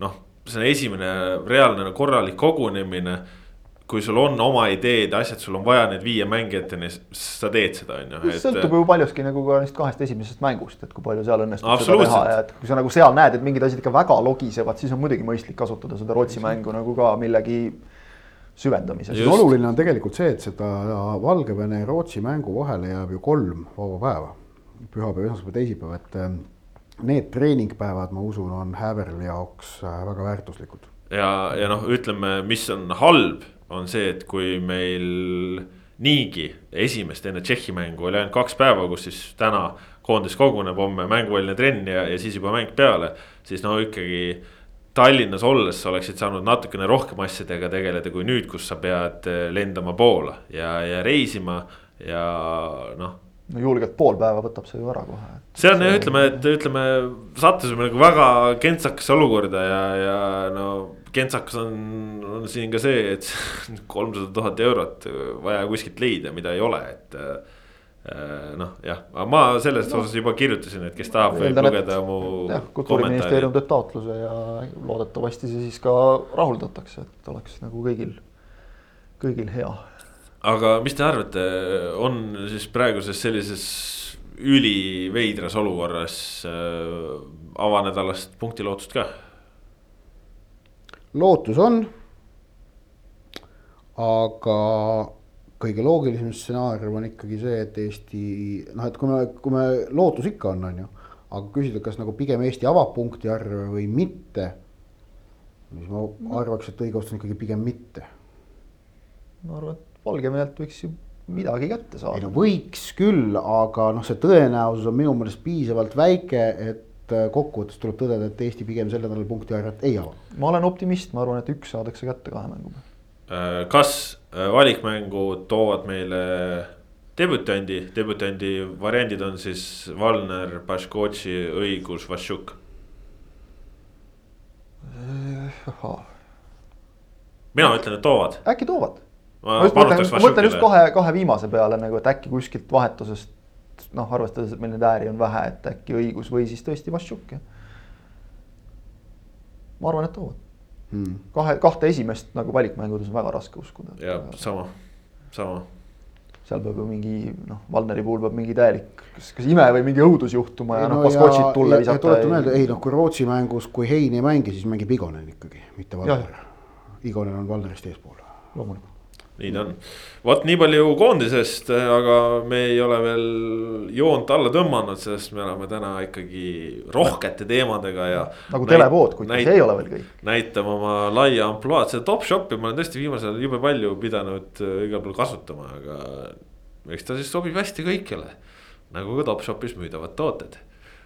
noh, see on esimene reaalne korralik kogunemine kui sul on oma ideed, asjad, sul on vaja need viia mängijateni, sa teed seda, on ju. sõltub ju paljuski nagu ka neist kahest esimesest mängust, et kui palju seal õnnestub seda teha ja et kui sa nagu seal näed, et mingid asjad ikka väga logisevad, siis on muidugi mõistlik kasutada seda Rootsi mängu nagu ka millegi süvendamiseks. oluline on tegelikult see, et seda Valgevene ja Rootsi mängu vahele jääb ju kolm vaba päeva. pühapäev, esmaspäev, teisipäev, et ähm, need treeningpäevad, ma usun, on Häverli jaoks äh, väga väärtuslikud. ja, ja noh, ütleme, mis on halb on see, et kui meil niigi esimest enne Tšehhi mängu oli ainult kaks päeva, kus siis täna koondis koguneb, homme mänguväline trenn ja, ja siis juba mäng peale. siis no ikkagi Tallinnas olles oleksid saanud natukene rohkem asjadega tegeleda kui nüüd, kus sa pead eh, lendama Poola ja, ja reisima ja noh no julgelt pool päeva võtab see ju ära kohe. see on jah, ütleme, et ütleme, sattusime nagu väga kentsakasse olukorda ja, ja no kentsakas on, on siin ka see, et kolmsada tuhat eurot vaja kuskilt leida, mida ei ole, et äh, noh, jah, aga ma selles no. osas juba kirjutasin, et kes tahab, võib lugeda mu. kultuuriministeerium teeb taotluse ja loodetavasti see siis ka rahuldatakse, et oleks nagu kõigil, kõigil hea. aga mis te arvate, on siis praeguses sellises üliveidras olukorras äh, avanädalast punktilootust ka? Lootus on. aga kõige loogilisem stsenaarium on ikkagi see, et Eesti noh, et kui me, kui me lootus ikka on, on ju, aga küsida, kas nagu pigem Eesti avab punkti arve või mitte. siis ma arvaks, et õige vastus on ikkagi pigem mitte. ma arvan, et Valgevenelt võiks ju midagi kätte saada. ei no võiks küll, aga noh, see tõenäosus on minu meelest piisavalt väike, et et äh, kokkuvõttes tuleb tõdeda, et Eesti pigem sel nädalal punkti arvet ei ava. ma olen optimist, ma arvan, et üks saadakse kätte kahe mänguga. Äh, kas äh, valikmängud toovad meile debütandi, debütandi variandid on siis Valner, Baškotši, Õigus, Vašjuk? mina ütlen, et toovad. äkki toovad. ma mõtlen, ma mõtlen just kahe, kahe viimase peale nagu, et äkki kuskilt vahetusest noh, arvestades, et meil neid ääri on vähe, et äkki õigus või siis tõesti Vaščuk, jah. ma arvan, et toovad hmm.. kahe, kahte esimest nagu valikmängudes on väga raske uskuda. ja sama, sama. seal peab ju mingi noh, Valneri puhul peab mingi täielik, kas, kas ime või mingi õudus juhtuma ja Ei, noh no, Baskotšit tulla ja- ja visata. tuletan meelde, ei noh, kui Rootsi mängus, kui Hein ei mängi, siis mängib Igonen ikkagi, mitte Jah. Valner. Igonen on Valnerist eespool. loomulikult. Nii ta on. vot nii palju koondisest, aga me ei ole veel joont alla tõmmanud, sest me oleme täna ikkagi rohkete teemadega ja. nagu telepood, kuid see ei ole veel kõik. näitame oma laia ampluaad, seda top shop'i ma olen tõesti viimasel ajal jube palju pidanud äh, igal pool kasutama, aga. eks ta siis sobib hästi kõikjale, nagu ka top shop'is müüdavad tooted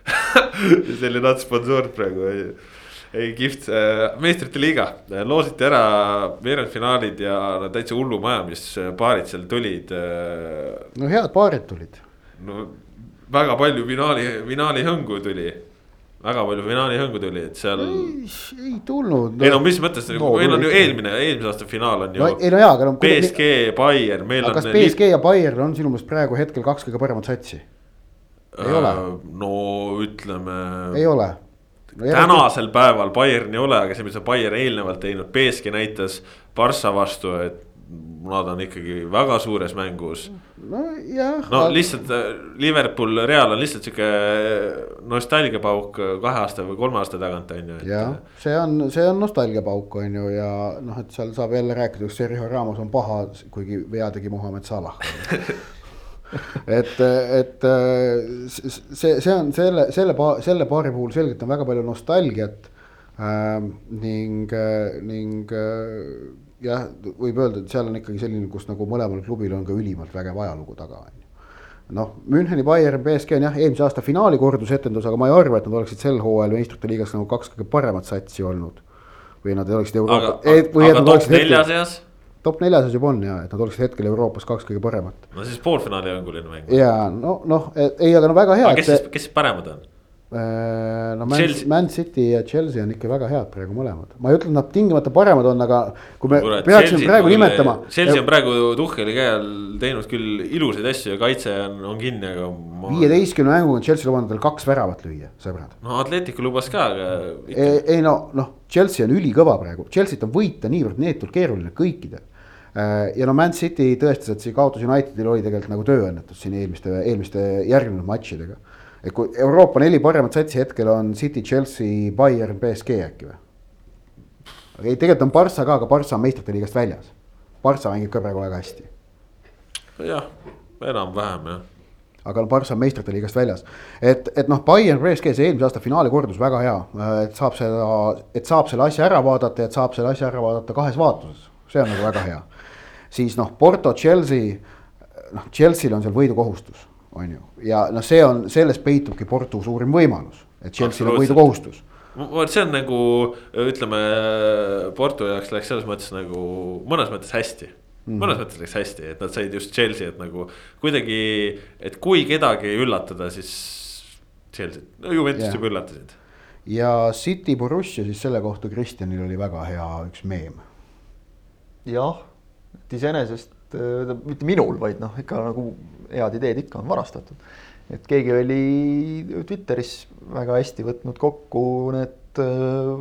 selline ots sponsoor praegu kihvt, meistrite liiga, loositi ära veerandfinaalid ja no täitsa hullumaja, mis paarid seal tulid. no head paarid tulid. no väga palju finaali, finaalihõngu tuli väga palju finaalihõngu tuli, et seal. ei tulnud. ei no mis mõttes No, no, meil on ju eelmine, eelmise aasta finaal on ju no ei no jaa, aga no. BSG, Bayern, meil on. kas BSG ja Bayern on sinu meelest praegu hetkel kaks kõige paremat satsi? ei ole. no ütleme. ei ole. No, tänasel päeval Bayern ei ole, aga see, mis on Bayern eelnevalt teinud, BSG näitas Barca vastu, et nad on ikkagi väga suures mängus. nojah. no aga... lihtsalt äh, Liverpool, Real on lihtsalt sihuke nostalgiapauk kahe aasta või kolme aasta tagant on ju. jah, see on, see on nostalgiapauk on ju ja noh, et seal saab jälle rääkida, kas Sergio Ramos on paha, kuigi vea tegi Muhamed Salah et, et see, see on selle, selle, selle paari puhul selgelt on väga palju nostalgiat äh,. ning, ning äh, jah, võib öelda, et seal on ikkagi selline, kus nagu mõlemal klubil on ka ülimalt vägev ajalugu taga, on ju. noh, Müncheni Bayern, BSG on jah, eelmise aasta finaali kordusetendus, aga ma ei arva, et nad oleksid sel hooajal meistrite liigas nagu kaks kõige paremat satsi olnud. või nad oleksid Euroopa. aga, aga top nelja seas? Top nelja seas juba on ja, et nad oleksid hetkel Euroopas kaks kõige paremat. no siis poolfinaali hõnguline mäng. ja no, noh, ei, aga no väga hea. kes siis, kes siis paremad on? no Man, Man City ja Chelsea on ikka väga head praegu mõlemad, ma ei ütle, et nad tingimata paremad on, aga kui me Kurat, peaksime Chelsea, praegu nimetama. Chelsea on praegu Tuhheli käe all teinud küll ilusaid asju ja kaitse on, on kinni, aga ma.... viieteistkümne mänguga on Chelsea lubanud veel kaks väravat lüüa, sõbrad. no Atletico lubas ka, aga. ei, ei no, noh, Chelsea on ülikõva praegu, Chelsea't on võita niivõrd neetult keeruline kõikidel ja no Man City tõestas, et see kaotus Unitedil oli tegelikult nagu tööõnnetus siin eelmiste, eelmiste järgnenud matšidega et kui Euroopa neli paremat satsi hetkel on City, Chelsea, Bayern, BSG äkki või? ei, tegelikult on Barca ka, aga Barca on meistrite liigast väljas. Barca mängib ka praegu väga hästi. jah, enam-vähem jah. aga no Barca on meistrite liigast väljas, et, et noh, Bayern, BSG, see eelmise aasta finaali kordus väga hea, et saab seda, et saab selle asja ära vaadata ja et saab selle asja ära vaadata kahes vaatuses, see on nagu väga hea. Siis noh, Porto, Chelsea, noh, Chelsea'l on seal võidukohustus on ju, ja noh, see on, selles peitubki Porto suurim võimalus, et Chelsea'l on võidukohustus. vot see on nagu ütleme, Porto jaoks läks selles mõttes nagu mõnes mõttes hästi mm. -hmm. mõnes mõttes läks hästi, et nad said just Chelsea'd nagu kuidagi, et kui kedagi üllatada, siis Chelsea'd, no Juventus juba üllatasid. ja City Borussia siis selle kohta Kristjanil oli väga hea üks meem. jah, et iseenesest mitte minul, vaid noh, ikka nagu head ideed ikka on varastatud. et keegi oli Twitteris väga hästi võtnud kokku need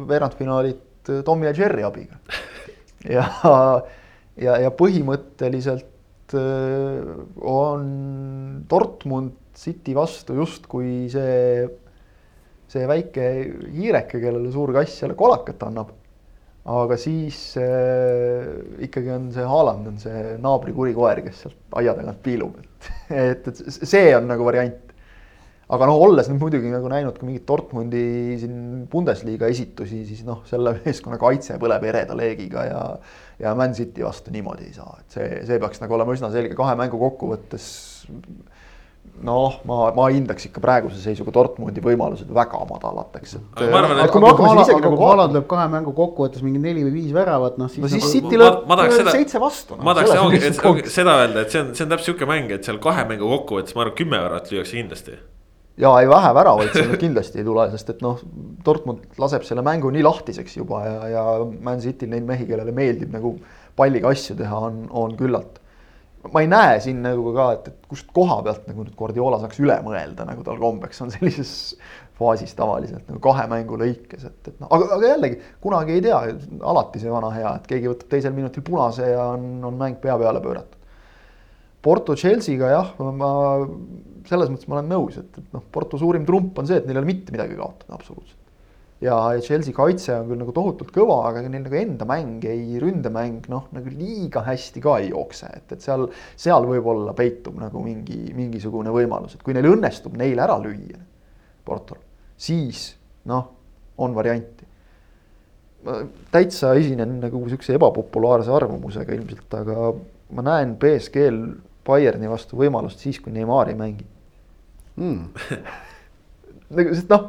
veerandfinaalid Tommy ja Jerry abiga. ja, ja, ja põhimõtteliselt on Dortmund City vastu justkui see, see väike hiireke, kellele suur kass jälle kolakat annab aga siis äh, ikkagi on see Haaland on see naabri kuri koer, kes sealt aia tagant piilub, et, et, et see on nagu variant. aga noh, olles nüüd muidugi nagu näinud ka mingit Dortmundi siin Bundesliga esitusi, siis noh, selle meeskonna kaitse põleb ereda leegiga ja ja Man City vastu niimoodi ei saa, et see, see peaks nagu olema üsna selge, kahe mängu kokkuvõttes noh, ma, ma hindaks ikka praeguse seisuga Dortmundi võimalused väga madalateks, et. aga et kui me hakkame siis isegi nagu. Haaland lööb kahe mängu kokkuvõttes mingi neli või viis väravat, noh siis. no siis nagu... City lööb seitse vastu no,. ma tahaks ongi, et, ongi seda öelda, et see on, see on täpselt sihuke mäng, et seal kahe mängu kokkuvõttes ma arvan, kümme väravat lüüakse kindlasti. ja ei vähe väravaid seal kindlasti ei tule, sest et noh, Dortmund laseb selle mängu nii lahtiseks juba ja, ja Man City'l neid mehi, kellele meeldib nagu palliga asju teha, on, on küllalt ma ei näe siin nagu ka, et, et kust koha pealt nagu nüüd Guardiola saaks üle mõelda, nagu tal kombeks on sellises faasis tavaliselt nagu kahe mängu lõikes, et, et noh, aga, aga jällegi kunagi ei tea, alati see vana hea, et keegi võtab teisel minutil punase ja on, on mäng pea peale pööratud. Porto Chelsea'ga jah, ma selles mõttes ma olen nõus, et, et noh, Porto suurim trump on see, et neil ei ole mitte midagi kaotada absoluutselt. Ja, ja Chelsea kaitse on küll nagu tohutult kõva, aga neil nagu enda mäng ei, ründemäng noh, nagu liiga hästi ka ei jookse, et, et seal, seal võib-olla peitub nagu mingi, mingisugune võimalus, et kui neil õnnestub neil ära lüüa, Portol, siis noh, on varianti. Ma täitsa esinen nagu sihukese ebapopulaarse arvamusega ilmselt, aga ma näen BSG-l Bayerni vastu võimalust siis, kui Neimar ei mängi. Mm. nagu, sest noh,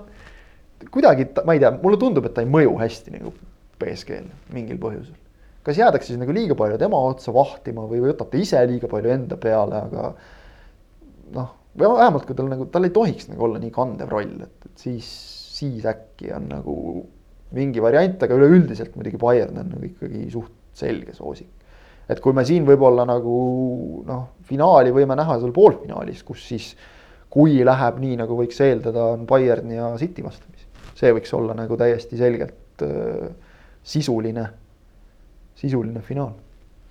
kuidagi ta, ma ei tea, mulle tundub, et ta ei mõju hästi nagu BSG-l mingil põhjusel. kas jäädakse siis nagu liiga palju tema otsa vahtima või võtate ise liiga palju enda peale, aga noh, või vähemalt kui tal nagu, tal ei tohiks nagu olla nii kandev roll, et, et siis, siis äkki on nagu mingi variant, aga üleüldiselt muidugi Bayern on nagu ikkagi suht selge soosik. et kui me siin võib-olla nagu noh, finaali võime näha seal poolfinaalis, kus siis kui läheb nii, nagu võiks eeldada, on Bayern ja City vastamisi. See võiks olla nagu täiesti selgelt äh, sisuline, sisuline finaal.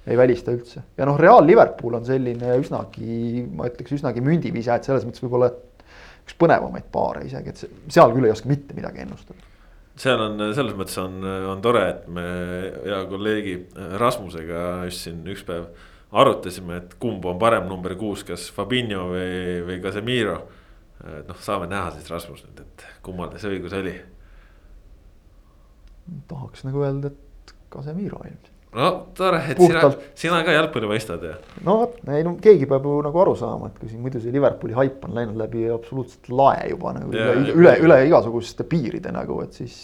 ei välista üldse ja noh, Real Liverpool on selline üsnagi, ma ütleks üsnagi mündivise, et selles mõttes võib-olla üks põnevamaid paare isegi, et seal küll ei oska mitte midagi ennustada seal on selles mõttes on, on tore, et me hea kolleegi Rasmusega just siin üks päev arutasime, et kumb on parem number kuus, kas Fabinho või, või Casemiro. Et noh, saame näha siis Rasmus nüüd, et kummal see õigus oli. tahaks nagu öelda, et Casemiro ilmselt. no tore, et Puhtalt. sina, sina ka jalgpalli mõistad ja. no vot, ei no keegi peab ju nagu aru saama, et kui siin muidu see Liverpooli haip on läinud läbi absoluutselt lae juba nagu Jaa, üle, üle, üle igasuguste piiride nagu, et siis.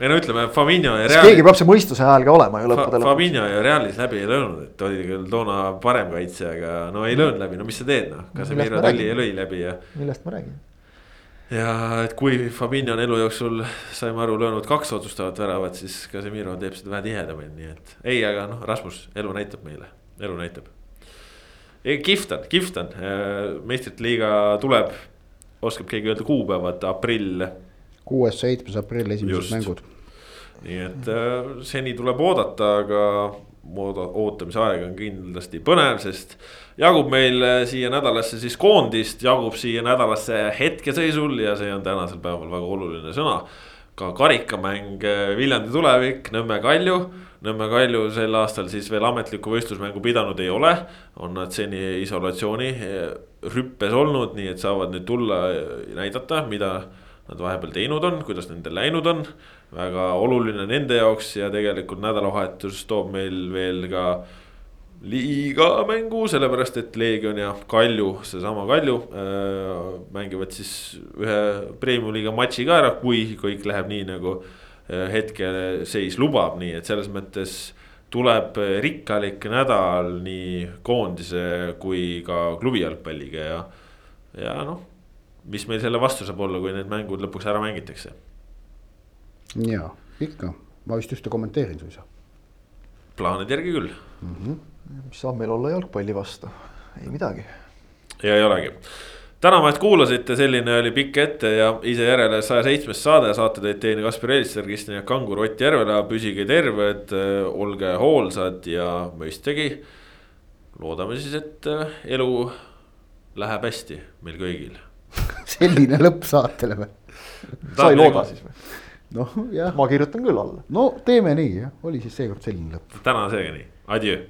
Ei no ütleme, Fabinho ja siis keegi peab see mõistuse hääl ka olema ju lõppude lõpuks. Fabinho ja Realis läbi ei löönud, et oli küll toona parem kaitse, aga no ei löönud läbi, no mis sa teed noh, ma tuli ja lõi läbi ja. millest ma räägin? ja et kui Fabinho on elu jooksul, saime aru, löönud kaks otsustavat väravat, siis Casemiro teeb seda vähe tihedamini, nii et. ei, aga noh, Rasmus, elu näitab meile, elu näitab. kihvt on, kihvt on, meistrite liiga tuleb, oskab keegi öelda kuupäevad, aprill. Kuues, seitsmes aprill esimesed Just. mängud. nii et äh, seni tuleb oodata, aga ootamise aeg on kindlasti põnev, sest jagub meil äh, siia nädalasse siis koondist, jagub siia nädalasse hetkeseisul ja see on tänasel päeval väga oluline sõna. ka karikamäng äh, Viljandi tulevik, Nõmme Kalju. Nõmme Kalju sel aastal siis veel ametlikku võistlusmängu pidanud ei ole, on nad seni isolatsiooni rüppes olnud, nii et saavad nüüd tulla ja näidata, mida nad vahepeal teinud on, kuidas nendel läinud on. väga oluline nende jaoks ja tegelikult nädalavahetus toob meil veel ka liiga mängu, sellepärast et Leegion ja Kalju, seesama Kalju äh, mängivad siis ühe premium-liiga matši ka ära, kui kõik läheb nii nagu äh, hetkeseis lubab, nii et selles mõttes tuleb rikkalik nädal nii koondise kui ka klubi jalgpalliga ja, ja noh mis meil selle vastu saab olla, kui need mängud lõpuks ära mängitakse? ja ikka, ma vist ühte kommenteerin suisa. plaanide järgi küll mm. -hmm. mis saab meil olla jalgpalli vastu, ei midagi. ja ei olegi. täname, et kuulasite, selline oli pikk ette ja ise järele saja seitsmes saade, saate tõid teieni Kaspar Elisser, Kristjan Kangur, Ott Järvela, püsige terved, olge hoolsad ja mõistagi. loodame siis, et elu läheb hästi meil kõigil selline lõpp saatele või? sa ei looda siis või? noh, jah, ma kirjutan küll alla. no teeme nii jah, oli siis seekord selline lõpp. täna seega nii, adjöö